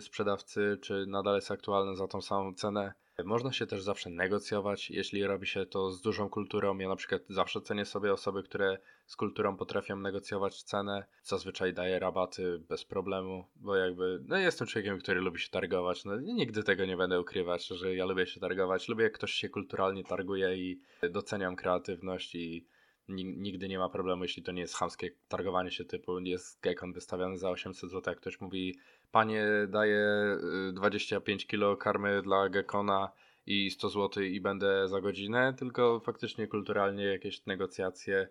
sprzedawcy, czy nadal jest aktualne za tą samą cenę. Można się też zawsze negocjować, jeśli robi się to z dużą kulturą. Ja na przykład zawsze cenię sobie osoby, które z kulturą potrafią negocjować cenę. Zazwyczaj daję rabaty bez problemu, bo jakby, no jestem człowiekiem, który lubi się targować. No nigdy tego nie będę ukrywać, że ja lubię się targować. Lubię jak ktoś się kulturalnie targuje i doceniam kreatywność i nigdy nie ma problemu, jeśli to nie jest chamskie targowanie się typu jest gekon wystawiony za 800 zł, jak ktoś mówi panie daję 25 y, kilo karmy dla gekona i 100 zł i będę za godzinę, tylko faktycznie kulturalnie jakieś negocjacje,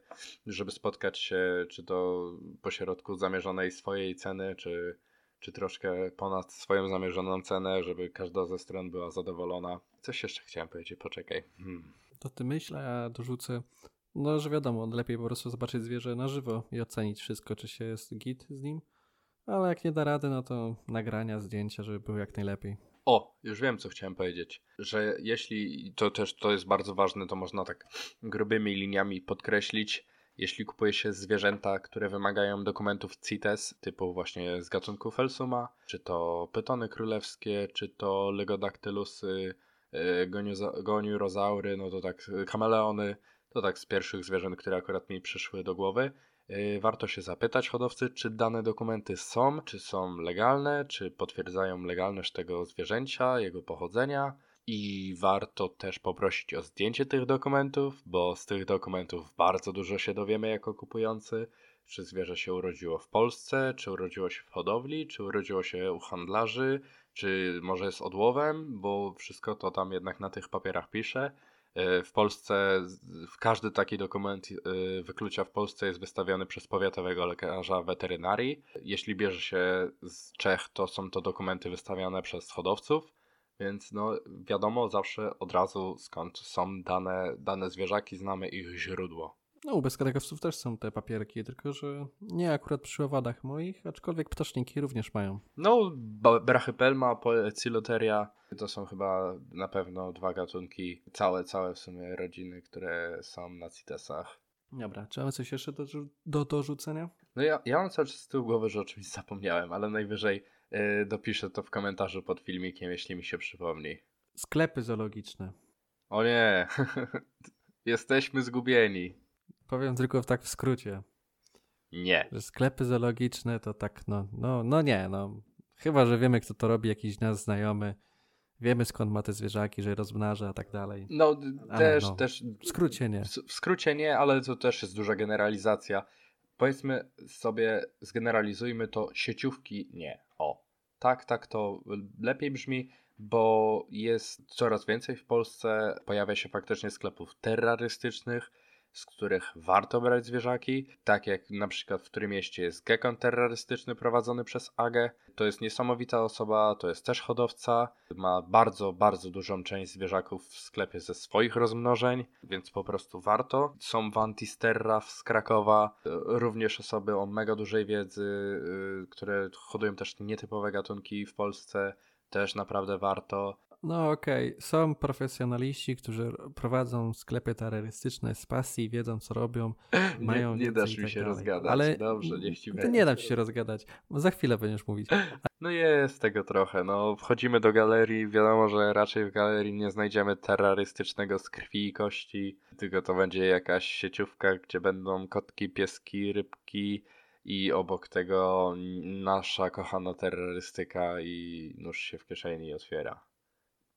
żeby spotkać się czy to po środku zamierzonej swojej ceny, czy, czy troszkę ponad swoją zamierzoną cenę, żeby każda ze stron była zadowolona. Coś jeszcze chciałem powiedzieć, poczekaj. Hmm. To ty myśl, a ja dorzucę no, że wiadomo, lepiej po prostu zobaczyć zwierzę na żywo i ocenić wszystko, czy się jest git z nim. Ale jak nie da rady, no to nagrania, zdjęcia, żeby było jak najlepiej. O, już wiem, co chciałem powiedzieć. Że jeśli, to też to jest bardzo ważne, to można tak grubymi liniami podkreślić. Jeśli kupuje się zwierzęta, które wymagają dokumentów CITES, typu właśnie z gatunku Felsuma, czy to pytony królewskie, czy to legodactylusy, e, goniurozaury, no to tak kameleony, to tak z pierwszych zwierząt, które akurat mi przyszły do głowy. Yy, warto się zapytać hodowcy, czy dane dokumenty są, czy są legalne, czy potwierdzają legalność tego zwierzęcia, jego pochodzenia. I warto też poprosić o zdjęcie tych dokumentów, bo z tych dokumentów bardzo dużo się dowiemy jako kupujący. Czy zwierzę się urodziło w Polsce, czy urodziło się w hodowli, czy urodziło się u handlarzy, czy może jest odłowem, bo wszystko to tam jednak na tych papierach pisze. E, w Polsce każdy taki dokument e, wyklucia w Polsce jest wystawiony przez powiatowego lekarza weterynarii. Jeśli bierze się z Czech, to są to dokumenty wystawiane przez hodowców, więc no wiadomo zawsze od razu skąd są dane, dane zwierzaki, znamy ich źródło. No, u bezkadekowców też są te papierki, tylko że nie akurat przy owadach moich, aczkolwiek ptaszniki również mają. No, brachypelma, poeciloteria to są chyba na pewno dwa gatunki, całe, całe w sumie rodziny, które są na CITESach. Dobra, czy mamy coś jeszcze do, do dorzucenia? No ja, ja mam cały czas z tyłu głowy, że oczywiście zapomniałem, ale najwyżej yy, dopiszę to w komentarzu pod filmikiem, jeśli mi się przypomni. Sklepy zoologiczne. O nie, jesteśmy zgubieni. Powiem tylko tak w skrócie. Nie. Że sklepy zoologiczne to tak, no, no, no nie, no. Chyba, że wiemy, kto to robi, jakiś nas znajomy. Wiemy skąd ma te zwierzaki, że je rozmnaża, a tak dalej. No ale też, no, też. W skrócie nie. W, w skrócie nie, ale to też jest duża generalizacja. Powiedzmy sobie, zgeneralizujmy to, sieciówki nie. O. Tak, tak to lepiej brzmi, bo jest coraz więcej w Polsce, pojawia się faktycznie sklepów terrorystycznych, z których warto brać zwierzaki, tak jak na przykład w którym mieście jest gekon terrorystyczny prowadzony przez AGę. To jest niesamowita osoba, to jest też hodowca, ma bardzo, bardzo dużą część zwierzaków w sklepie ze swoich rozmnożeń, więc po prostu warto. Są Wantisterra z Krakowa, również osoby o mega dużej wiedzy, y, które hodują też nietypowe gatunki w Polsce, też naprawdę warto. No okej, okay. są profesjonaliści, którzy prowadzą sklepy terrorystyczne z pasji, wiedzą co robią, mają... Nie, nie dasz mi tak się dalej. rozgadać, ale dobrze, niech ci będzie. Nie dam ci się rozgadać, bo za chwilę będziesz mówić. No jest tego trochę, no wchodzimy do galerii, wiadomo, że raczej w galerii nie znajdziemy terrorystycznego z krwi i kości, tylko to będzie jakaś sieciówka, gdzie będą kotki, pieski, rybki, i obok tego nasza kochana terrorystyka i nóż się w kieszeni otwiera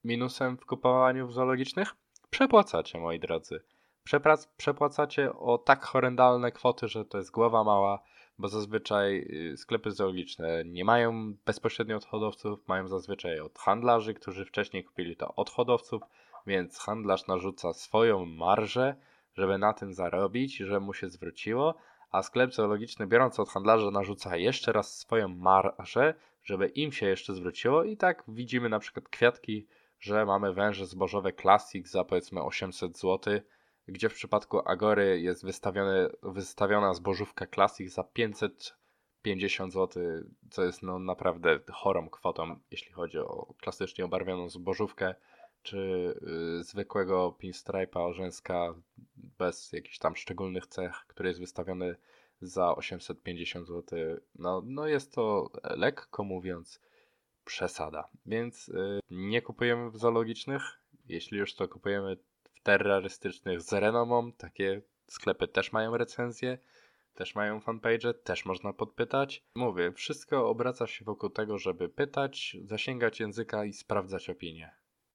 minusem w kupowaniu w zoologicznych? Przepłacacie, moi drodzy. Przeprac przepłacacie o tak horrendalne kwoty, że to jest głowa mała, bo zazwyczaj y, sklepy zoologiczne nie mają bezpośrednio od hodowców, mają zazwyczaj od handlarzy, którzy wcześniej kupili to od hodowców, więc handlarz narzuca swoją marżę, żeby na tym zarobić, żeby mu się zwróciło, a sklep zoologiczny biorąc od handlarza narzuca jeszcze raz swoją marżę, żeby im się jeszcze zwróciło i tak widzimy na przykład kwiatki że mamy węże zbożowe Classic za powiedzmy 800 zł, gdzie w przypadku Agory jest wystawiona zbożówka Classic za 550 zł, co jest no naprawdę chorą kwotą, jeśli chodzi o klasycznie obarwioną zbożówkę, czy yy, zwykłego pinstripe'a orzęska bez jakichś tam szczególnych cech, który jest wystawiony za 850 zł. No, no jest to lekko mówiąc przesada. Więc y, nie kupujemy w zoologicznych. Jeśli już to kupujemy w terrorystycznych z renomą, takie sklepy też mają recenzje, też mają fanpage, też można podpytać. Mówię, wszystko obraca się wokół tego, żeby pytać, zasięgać języka i sprawdzać opinie.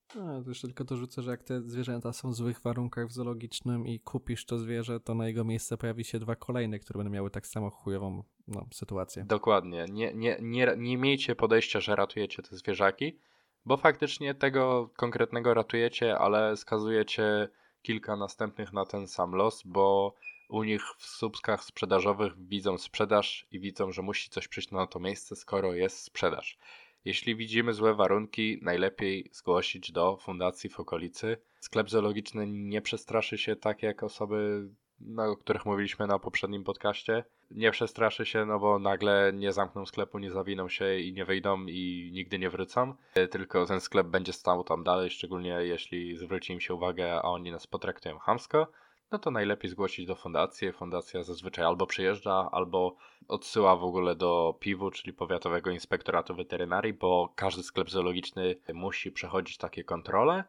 A, to jeszcze tylko dorzucę, że jak te zwierzęta są w złych warunkach w zoologicznym i kupisz to zwierzę, to na jego miejsce pojawi się dwa kolejne, które będą miały tak samo chujową no, sytuację. Dokładnie. Nie, nie, nie, nie miejcie podejścia, że ratujecie te zwierzaki, bo faktycznie tego konkretnego ratujecie, ale skazujecie kilka następnych na ten sam los, bo u nich w subskach sprzedażowych widzą sprzedaż i widzą, że musi coś przyjść na to miejsce, skoro jest sprzedaż. Jeśli widzimy złe warunki, najlepiej zgłosić do fundacji w okolicy. Sklep zoologiczny nie przestraszy się tak jak osoby, no, o których mówiliśmy na poprzednim podcaście. Nie przestraszy się, no bo nagle nie zamkną sklepu, nie zawiną się i nie wyjdą i nigdy nie wrócą. Tylko ten sklep będzie stał tam dalej, szczególnie jeśli zwróci im się uwagę, a oni nas potraktują hamsko no to najlepiej zgłosić do fundacji. Fundacja zazwyczaj albo przyjeżdża, albo odsyła w ogóle do PIW, czyli Powiatowego Inspektoratu Weterynarii, bo każdy sklep zoologiczny musi przechodzić takie kontrole.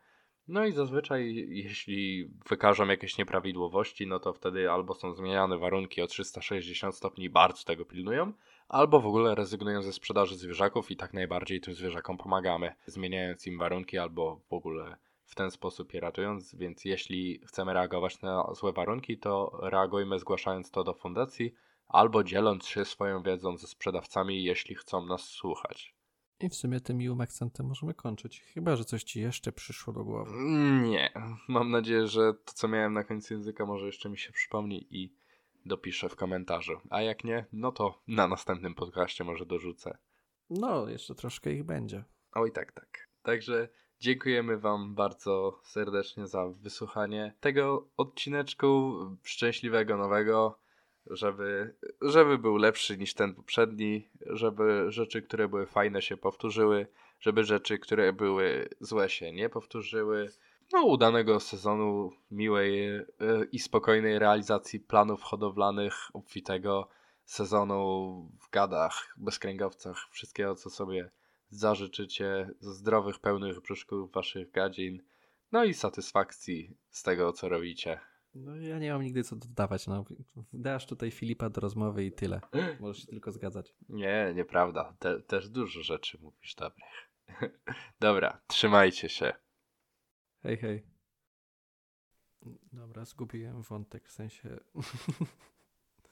No i zazwyczaj, jeśli wykażą jakieś nieprawidłowości, no to wtedy albo są zmieniane warunki o 360 stopni, bardzo tego pilnują, albo w ogóle rezygnują ze sprzedaży zwierzaków i tak najbardziej tym zwierzakom pomagamy, zmieniając im warunki albo w ogóle w ten sposób je ratując, więc jeśli chcemy reagować na złe warunki, to reagujmy zgłaszając to do fundacji albo dzieląc się swoją wiedzą ze sprzedawcami, jeśli chcą nas słuchać. I w sumie tym miłym akcentem możemy kończyć. Chyba, że coś ci jeszcze przyszło do głowy. Nie. Mam nadzieję, że to, co miałem na końcu języka, może jeszcze mi się przypomni i dopiszę w komentarzu. A jak nie, no to na następnym podcaście może dorzucę. No, jeszcze troszkę ich będzie. Oj, tak, tak. Także dziękujemy Wam bardzo serdecznie za wysłuchanie tego odcineczku szczęśliwego nowego, żeby, żeby był lepszy niż ten poprzedni, żeby rzeczy, które były fajne się powtórzyły, żeby rzeczy, które były złe się nie powtórzyły. No, udanego sezonu, miłej e, i spokojnej realizacji planów hodowlanych, obfitego sezonu w gadach, bezkręgowcach, wszystkiego, co sobie zażyczycie, zdrowych, pełnych brzuszków waszych gadzin, no i satysfakcji z tego, co robicie. No ja nie mam nigdy co dodawać, no. Dasz tutaj Filipa do rozmowy i tyle. Możesz się tylko zgadzać. Nie, nieprawda. Te, też dużo rzeczy mówisz dobrych. Dobra, trzymajcie się. Hej, hej. Dobra, zgubiłem wątek, w sensie...